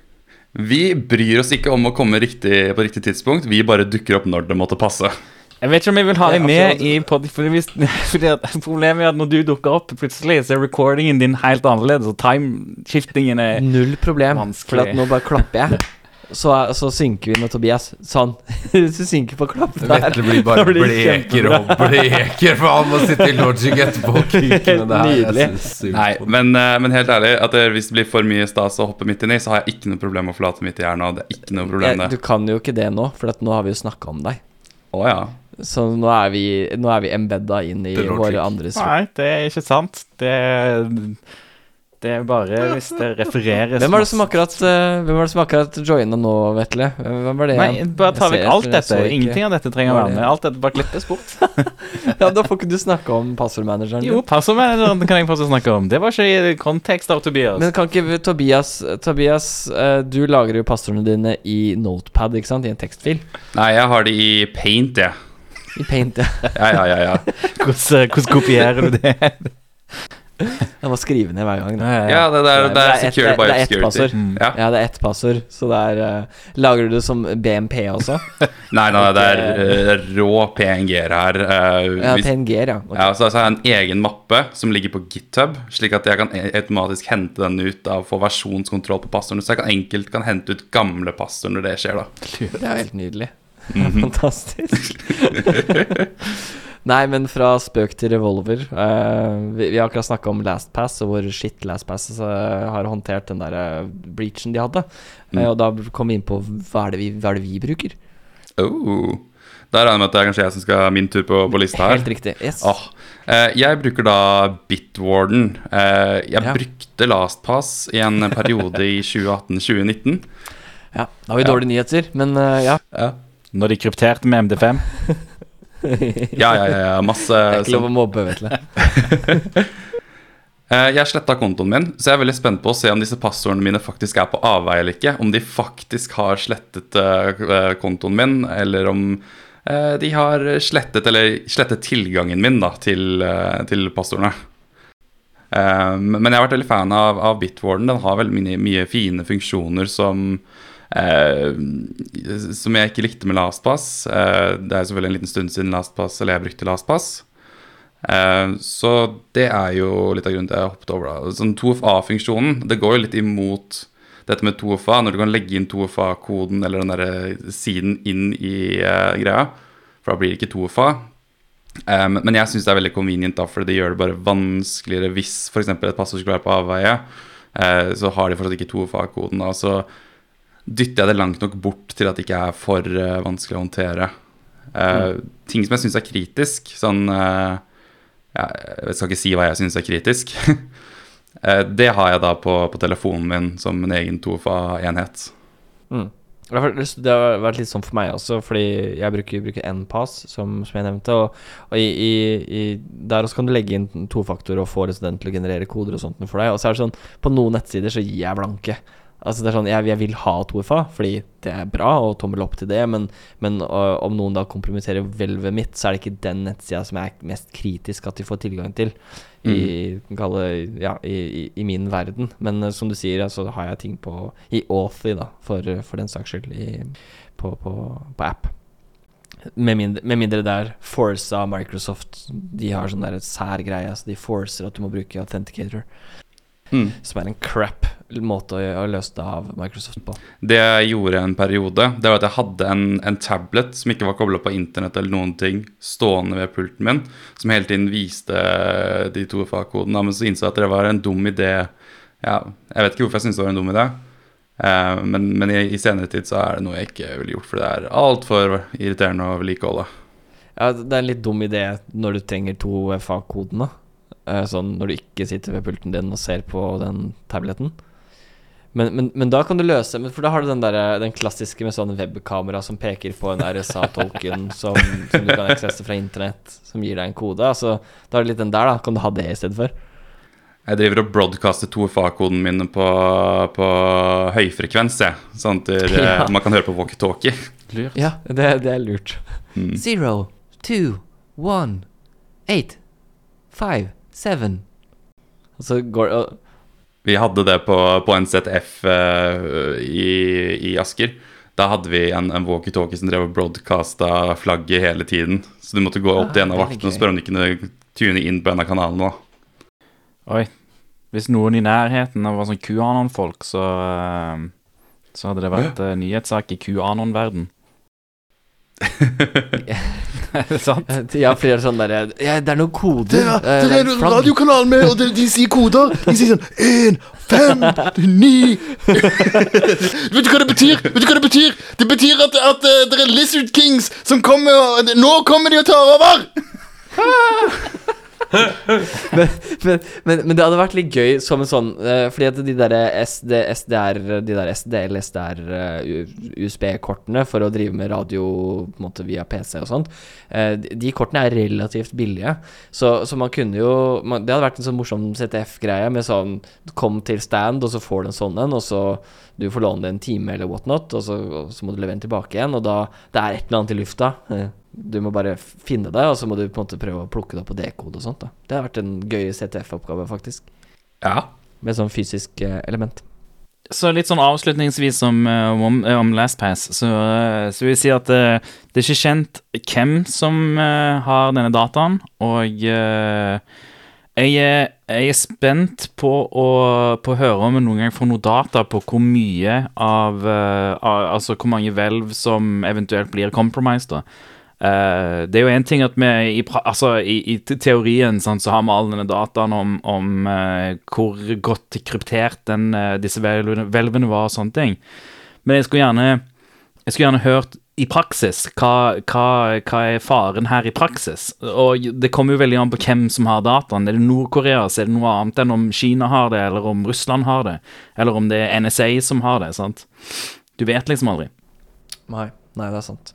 Vi bryr oss ikke om å komme riktig, på riktig tidspunkt. Vi bare dukker opp når det måtte passe. Jeg vet ikke om jeg vil ha deg med i podkasten. (laughs) Problemet er at når du dukker opp plutselig, så er recordingen din helt annerledes, og timeshiftingen er Null problem. Vanskelig. For at nå bare klapper jeg. Så, så synker vi med Tobias. Sånn. Hvis (laughs) du synker på klapp der Vetle blir bare (laughs) blir bleker og bleker, for han må sitte i logic etterpå og kuke med det her. Nei, men, eh, men helt ærlig, at det, hvis det blir for mye stas å hoppe midt inni, så har jeg ikke noe problem med å forlate mitt hjerne. Det er ikke noe problem, Jeg, du kan jo ikke det nå, for at nå har vi jo snakka om deg. Å ja. Så nå er vi, nå er vi embedda inn i våre andres Nei, det er ikke sant. Det er, det er bare hvis det refereres Hvem var det som akkurat uh, Hvem var det som akkurat joina nå, Vetle? Hvem var det? Nei, bare ta vekk alt dette. Ingenting av dette trenger å være med. Alt dette bare klippes bort. (laughs) Ja, Da får ikke du snakke om passordmanageren Jo, passordmanageren kan jeg fortsatt snakke om. Det var ikke i kontekst av Tobias. Men kan ikke Tobias Tobias, eh, du lagrer jo passordene dine i Notepad, ikke sant? I en tekstfil. Nei, jeg har det i paint, jeg. I Paint, ja. Ja, ja, ja. ja. (laughs) hvordan, hvordan kopierer du det? (laughs) Jeg må skrive ned hver gang. Da. ja det, det, er, det er ett- secure by det er ett passord. Mm. Ja. Ja, det er ett passord, så det er uh, Lager du det som BMP også? (laughs) Nei, nei, det er uh, rå PNG-er her. Uh, Ja, PNG-er, ja. Okay. Ja, så altså, jeg har en egen mappe som ligger på GitHub, slik at jeg kan e- automatisk hente den ut av få versjonskontroll på passordene. Så jeg kan enkelt kan hente ut gamle passord når det skjer, da. Det er helt nydelig. Mhm. (laughs) Fantastisk. Nei, men fra spøk til revolver. Uh, vi, vi har akkurat snakka om LastPass, og hvor shit LastPass uh, har håndtert den der eh, breachen de hadde. Eh, Mm. og da kom vi inn på hva er det vi, hva er det vi bruker. Oh. Da regner jeg med at det er kanskje jeg som skal ha min tur på, på lista her. Helt riktig. Yes. oh. eh, jeg bruker da Bitwarden. Eh, jeg Ja. brukte LastPass i en periode i (laughs) 2018-2019. Ja, da har vi Ja. dårlige nyheter, men eh, ja. Ja. Når de krypterte med MD5? (laughs) (laughs) Ja, ja, ja, ja, masse Det er ikke lov sånn. å mobbe, Vetle. (laughs) Eh, Jeg sletta kontoen min, så jeg er veldig spent på å se om disse passordene mine faktisk er på avveie eller ikke. Om de faktisk har slettet eh, kontoen min, eller om eh, de har slettet eller slettet tilgangen min da, til, eh, til passordene. Eh, men jeg har vært veldig fan av, av Bitwarden. Den har veldig mye, mye fine funksjoner som eh, Som jeg ikke likte med LastPass. Eh, det er selvfølgelig en liten stund siden LastPass, eller jeg brukte LastPass. Eh, så det er jo litt av grunnen til jeg hoppet over. da Sånn 2FA-funksjonen, det går jo litt imot dette med 2FA, når du kan legge inn 2FA-koden eller den der siden inn i eh, greia, for da blir det ikke 2FA. Um, men jeg syns det er veldig convenient, da, for det gjør det bare vanskeligere hvis f.eks. et passord skulle være på avveie. Uh, så har de fortsatt ikke 2FA-koden. Og så dytter jeg det langt nok bort til at det ikke er for uh, vanskelig å håndtere. Eh, Ting som jeg syns er kritisk, sånn uh, Jeg skal ikke si hva jeg syns er kritisk. (laughs) Det har jeg da på, på telefonen min som en egen 2FA-enhet. Mm. Det har vært- litt sånn for meg også, fordi jeg bruker, bruker NPAS, som, som jeg nevnte. Og, og i, i, der også kan du legge inn tofaktor og få den til å generere koder og sånt for deg. Og så er det sånn, på noen nettsider så gir jeg blanke. Altså det er sånn, jeg, jeg vil ha 2FA, fordi det er bra, og tommel opp til det, men, men uh, om noen da kompromitterer hvelvet mitt, så er det ikke den nettsida som er mest kritisk at de får tilgang til. I, mm. kalle, ja, i, i, i min verden. Men uh, som du sier, så har jeg ting på i Authy, da, for, øh, for den saks skyld, i, på, på, på app. Med mindre, med mindre det er Forza Microsoft De har sånn der sær greie. altså de forcer at du må bruke Authenticator. Mm. Som er en crap måte å, å løse det av Microsoft på. Det jeg gjorde en periode, det var at jeg hadde en, en tablet som ikke var kobla på internett eller noen ting, stående ved pulten min, som hele tiden viste de to fagkodene. Men så innså jeg at det var en dum idé. Ja, jeg vet ikke hvorfor jeg syntes det var en dum idé. Uh, men, men i, i senere tid så er det noe jeg ikke ville gjort, for det er altfor irriterende å vedlikeholde. Ja, det er en litt dum idé når du trenger to FA-kodene. Eh, Sånn når du ikke sitter ved pulten din og ser på den tableten. Men, men, men da kan du løse For da har du den, der, den klassiske med sånn webkamera som peker på en RSA-tolken (laughs) som, som du kan aksesse fra internett, som gir deg en kode. Altså, da er det litt den der, da. Kan du ha det i stedet for? Jeg driver og broadcaster to FA-koden mine på, på høyfrekvens, jeg. Sånn at eh, (laughs) Ja. man kan høre på walkietalkie. Lurt. Ja, det, det er lurt. Mm. Zero, two, one, eight, five, seven. Og så går og, Vi hadde det på, på NZF uh, i, i Asker. Da hadde vi en, en walkietalkie som drev og broadcasta flagget hele tiden. Så du måtte gå opp til en av Ah, vaktene og spørre om de kunne tune inn på en av kanalene. da. Oi. Hvis noen i nærheten var sånn QAnon-folk, så eh, Så hadde det vært eh, nyhetssak i QAnon-verden. Er (laughs) det sant? Ja, fordi det er sånn derre ja, Det er noen koder. Der, eh, det er det en flagg. radiokanal med, og de, de sier koder. De sier sånn én, fem, ni (laughs) Vet du hva det betyr? Vet du hva Det betyr Det betyr at, at eh, det er Lizard Kings som kommer og Nå kommer de og tar over! (laughs) men, men, men det hadde vært litt gøy som en sånn uh, Fordi at de der SD, SDR De der SDL, SDR uh, USB-kortene for å drive med radio på en måte via PC og sånt uh, de, kortene er relativt billige. Så, så man kunne jo man, Det hadde vært en sånn morsom ZTF-greie med sånn Kom til stand, og så får du en sånn en, og så du får låne det en time eller whatnot, og så, og så må du levere den tilbake igjen, og da Det er et eller annet i lufta. eh, Du må bare finne det, og så må du på en måte prøve å plukke det opp på D-kode og sånt. da Det har vært en gøy CTF-oppgave, faktisk. Ja. Med sånn fysisk eh, element. Så litt sånn avslutningsvis om, eh, om, eh, om LastPass, så, så vil jeg si at det, det er ikke kjent hvem som har denne dataen, og jeg, er, jeg er spent på å, på å høre om vi noen gang får noe data på hvor mye av, av Altså hvor mange hvelv som eventuelt blir compromised, da. Eh, det er jo en ting at vi i, altså, i, i teorien sant, så har vi all denne dataen om, om uh, hvor godt kryptert den, uh, disse hvelvene var og sånne ting. Men jeg skulle gjerne Jeg skulle gjerne hørt i praksis hva, hva, hva er faren her i praksis. Og det kommer jo veldig an på hvem som har dataen. Er det Nord-Korea, så er det noe annet enn om Kina har det, eller om Russland har det, eller om det er NSA som har det. sant? Du vet liksom aldri. Nei, nei, det er sant.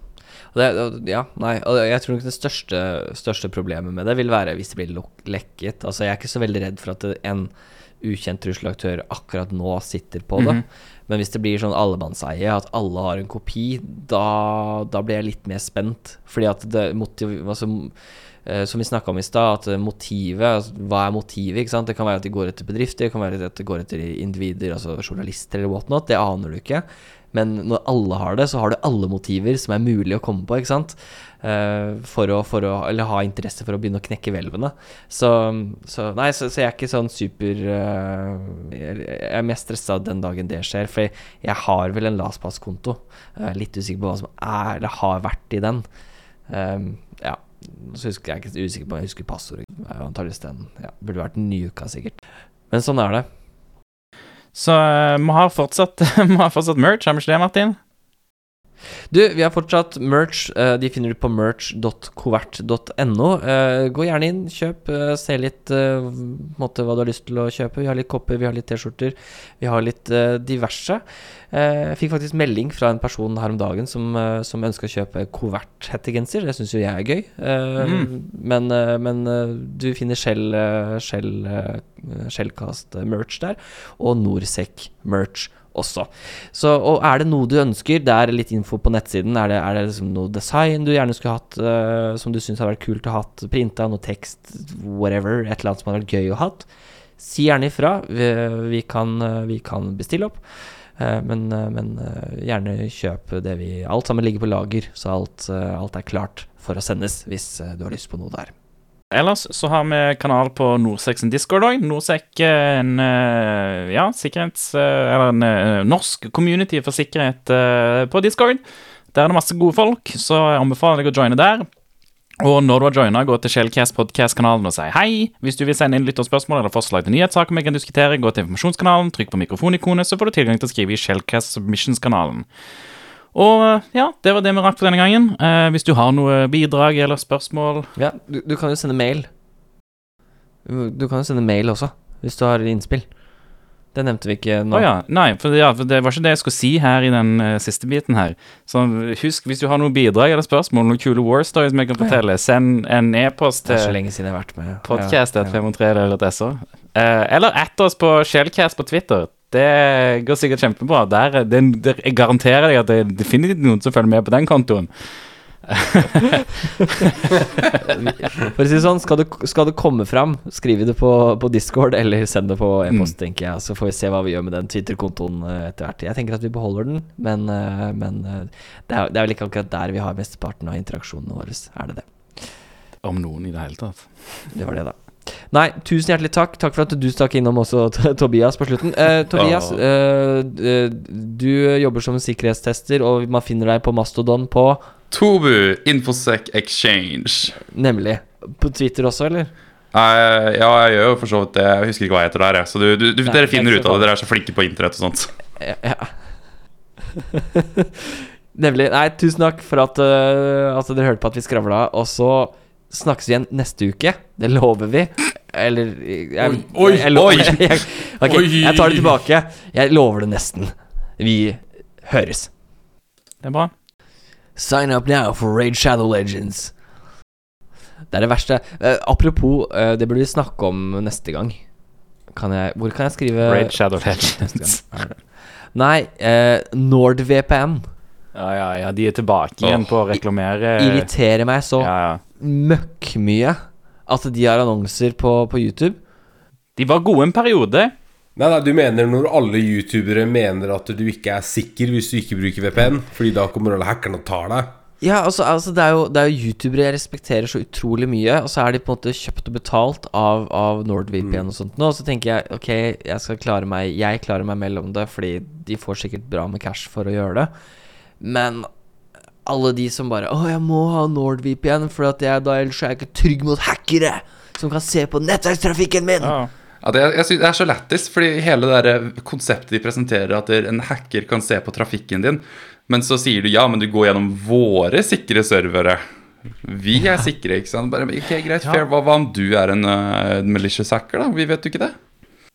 Det, ja, nei, og jeg tror nok det største, største problemet med det vil være hvis det blir lekket. Altså, jeg er ikke så veldig redd for at en ukjent trusselaktør akkurat nå sitter på det. Men hvis det blir sånn allemannseie, at alle har en kopi, da, da blir jeg litt mer spent. Fordi at det motiv... Altså, eh, som vi snakka om i stad, at motivet altså, Hva er motivet? ikke sant? Det kan være at de går etter bedrifter, det kan være at de går etter individer, altså journalister eller whatnot. Det aner du ikke. Men når alle har det, så har du alle motiver som er mulig å komme på, ikke sant. Eh, for å, for å Eller ha interesse for å begynne å knekke hvelvene. Så, så Nei, så, så jeg er ikke sånn super eh, Jeg er mest stressa den dagen det skjer, for jeg, har vel en LastPass-konto. Litt usikker på hva som er eller har vært i den. Um, ja. Så husker jeg ikke usikker på jeg husker passordet. Det Antakeligvis den. Ja, burde vært den nye uka, sikkert. Men sånn er det. Så eh, vi har fortsatt, (laughs) vi har fortsatt merch, har vi ikke det, Martin? Du, vi har fortsatt merch. eh, de finner du på merch.covert.no. Eh, gå gjerne inn, kjøp. eh, se litt måte hva du har lyst til å kjøpe. Vi har litt kopper, vi har litt T-skjorter. Vi har litt diverse. Jeg fikk faktisk melding fra en person her om dagen som, som ønska å kjøpe Covert-hettegenser. Det syns jo jeg er gøy. Mm. Men, men du finner Shell, Shell, Shellcast-merch der, og Norsec-merch også. Så, og er det noe du ønsker, det er litt info på nettsiden. Er det, er det liksom noe design du gjerne skulle hatt, uh, som du syns hadde vært kult å ha hatt printa, noe tekst, whatever, et eller annet som hadde vært gøy å ha si gjerne ifra. Vi, vi, kan, eh, vi kan bestille opp. Eh, Men, men gjerne kjøp det vi Alt sammen ligger på lager, så alt, alt er klart for å sendes hvis du har lyst på noe der. Ellers så har vi kanal på Norsec sin Discord òg. Norsec er en eh, ja, sikkerhets... eh, Eller en eh, norsk community for sikkerhet på Discord. Der er det masse gode folk, så jeg anbefaler deg å joine der. Og når du har joina, gå til Shellcast podcast-kanalen og si hei. Hvis du vil sende inn lytterspørsmål eller forslag til nyhetssaker vi kan diskutere, gå til informasjonskanalen, trykk på mikrofonikonet, så får du tilgang til å skrive i Shellcast Submissions-kanalen. Og ja, det var det vi rakk for denne gangen. Eh, hvis du har noe bidrag eller spørsmål Ja, du, du kan jo sende mail. Du kan jo sende mail også, hvis du har innspill. Det nevnte vi ikke nå. Oh, ja. Nei, for, ja, for det var ikke det jeg skulle si her i den uh, siste biten her. Så husk, hvis du har noe bidrag eller spørsmål, noen kule war stories vi kan fortelle, send en e-post til lenge siden jeg har vært med. podcast.503.so. Eh, eller at oss på Shellcast på Twitter. Det går sikkert kjempebra. Der, det, det, jeg garanterer deg at det er definitivt noen som følger med på den kontoen. (laughs) For å si det sånn, skal du, skal du komme fram, skriv det på, på Discord eller send det på e-post, tenker jeg. Så får vi se hva vi gjør med den Twitter-kontoen eh, etter hvert. Jeg tenker at vi beholder den, men, eh, men eh, det, er, det er vel ikke akkurat der vi har mesteparten av interaksjonene våre. Er det det? Om noen i det hele tatt. Det var det, da. Nei, tusen hjertelig takk. Takk for at du stakk innom også, (laughs) Tobias, på slutten. Eh, Tobias, eh, eh, du jobber som sikkerhetstester, og man finner deg på Mastodon på Tobu Infosec Exchange. Nemlig. På Twitter også, eller? Uh, ja, jeg gjør jo for så vidt det. Jeg husker ikke hva jeg heter der. jeg. Så du, du, du, Nei, dere er finner ut av det. Dere er så flinke på internett og sånt. (laughs) Ja. ja. (laughs) Nemlig. Nei, tusen takk for at, uh, at dere hørte på at vi skravla. Og så snakkes igjen neste uke. Det lover vi. Eller jeg, Oi, jeg, lover, oi. (laughs) jeg, okay, Oi. jeg tar det tilbake. Jeg lover det nesten. Vi høres. Det er bra. Sign up now for Raid Shadow Legends. Det er det verste. Uh, apropos, uh, det burde vi snakke om neste gang. Kan jeg, hvor kan jeg skrive Raid Shadow Legends. Nei, uh, NordVPN Ja, ja, ja, de er tilbake igjen på å reklamere irriterer meg så Ja, ja. møkk mye at de har annonser på, på YouTube. De var gode en periode. Nei, nei, du mener når alle youtubere mener at du ikke er sikker hvis du ikke bruker VPN? Fordi da kommer alle hackerne og tar deg? Ja, altså, altså det, er jo, det er jo youtubere jeg respekterer så utrolig mye, og så er de på en måte kjøpt og betalt av, av NordVPN og sånt nå, og så tenker jeg ok, jeg skal klare meg Jeg klarer meg mellom det, fordi de får sikkert bra med cash for å gjøre det, men alle de som bare Å, jeg må ha NordVPN, for at jeg, da ellers er jeg ikke trygg mot hackere som kan se på nettverkstrafikken min. Ja. Ja, det, jeg synes det er så lættis, fordi hele det konseptet de presenterer, at en hacker kan se på trafikken din, men så sier du ja, men du går gjennom våre sikre servere. Vi er sikre, ikke sant? Bare, ok, greit, fair. Hva, hva om du er en uh, malicious hacker, da? Vi vet jo ikke det.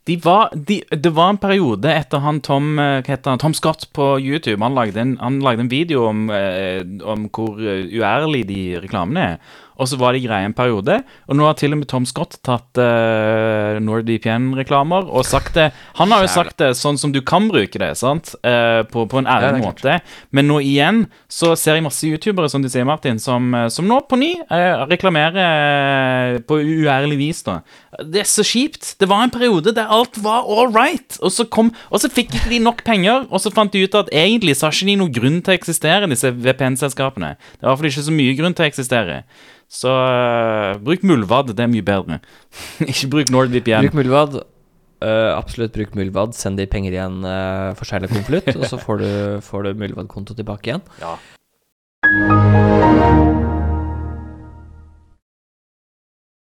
De var, de, det var en periode etter han Tom, eh, han, Tom Scott på YouTube. Han lagde en, han lagde en video om, eh, om hvor eh, uærlig de reklamene er. Og så var de greie en periode. Og nå har til og med Tom Scott tatt uh, NordVPN-reklamer og sagt det. Han har jo sagt det sånn som du kan bruke det, sant? Uh, på, på en ærlig er måte. Men nå igjen så ser jeg masse youtubere, som du sier, Martin, som, eh, som nå på ny uh, reklamerer eh, på uærlig vis, da. Det er så kjipt. Det var en periode der alt var all right, og så, kom, og så fikk ikke de nok penger, og så fant de ut at egentlig så har ikke de noen grunn til å eksistere, disse VPN-selskapene. Det er i hvert fall ikke så mye grunn til å eksistere. Så uh, bruk Muldvad, det er mye bedre. (laughs) ikke bruk NordVPN. Bruk Mulvad. Uh, absolutt bruk Mulvad. Send de penger igjen uh, forsegla konvolutt, og så får du, får du Mulvad-konto tilbake igjen. Ja.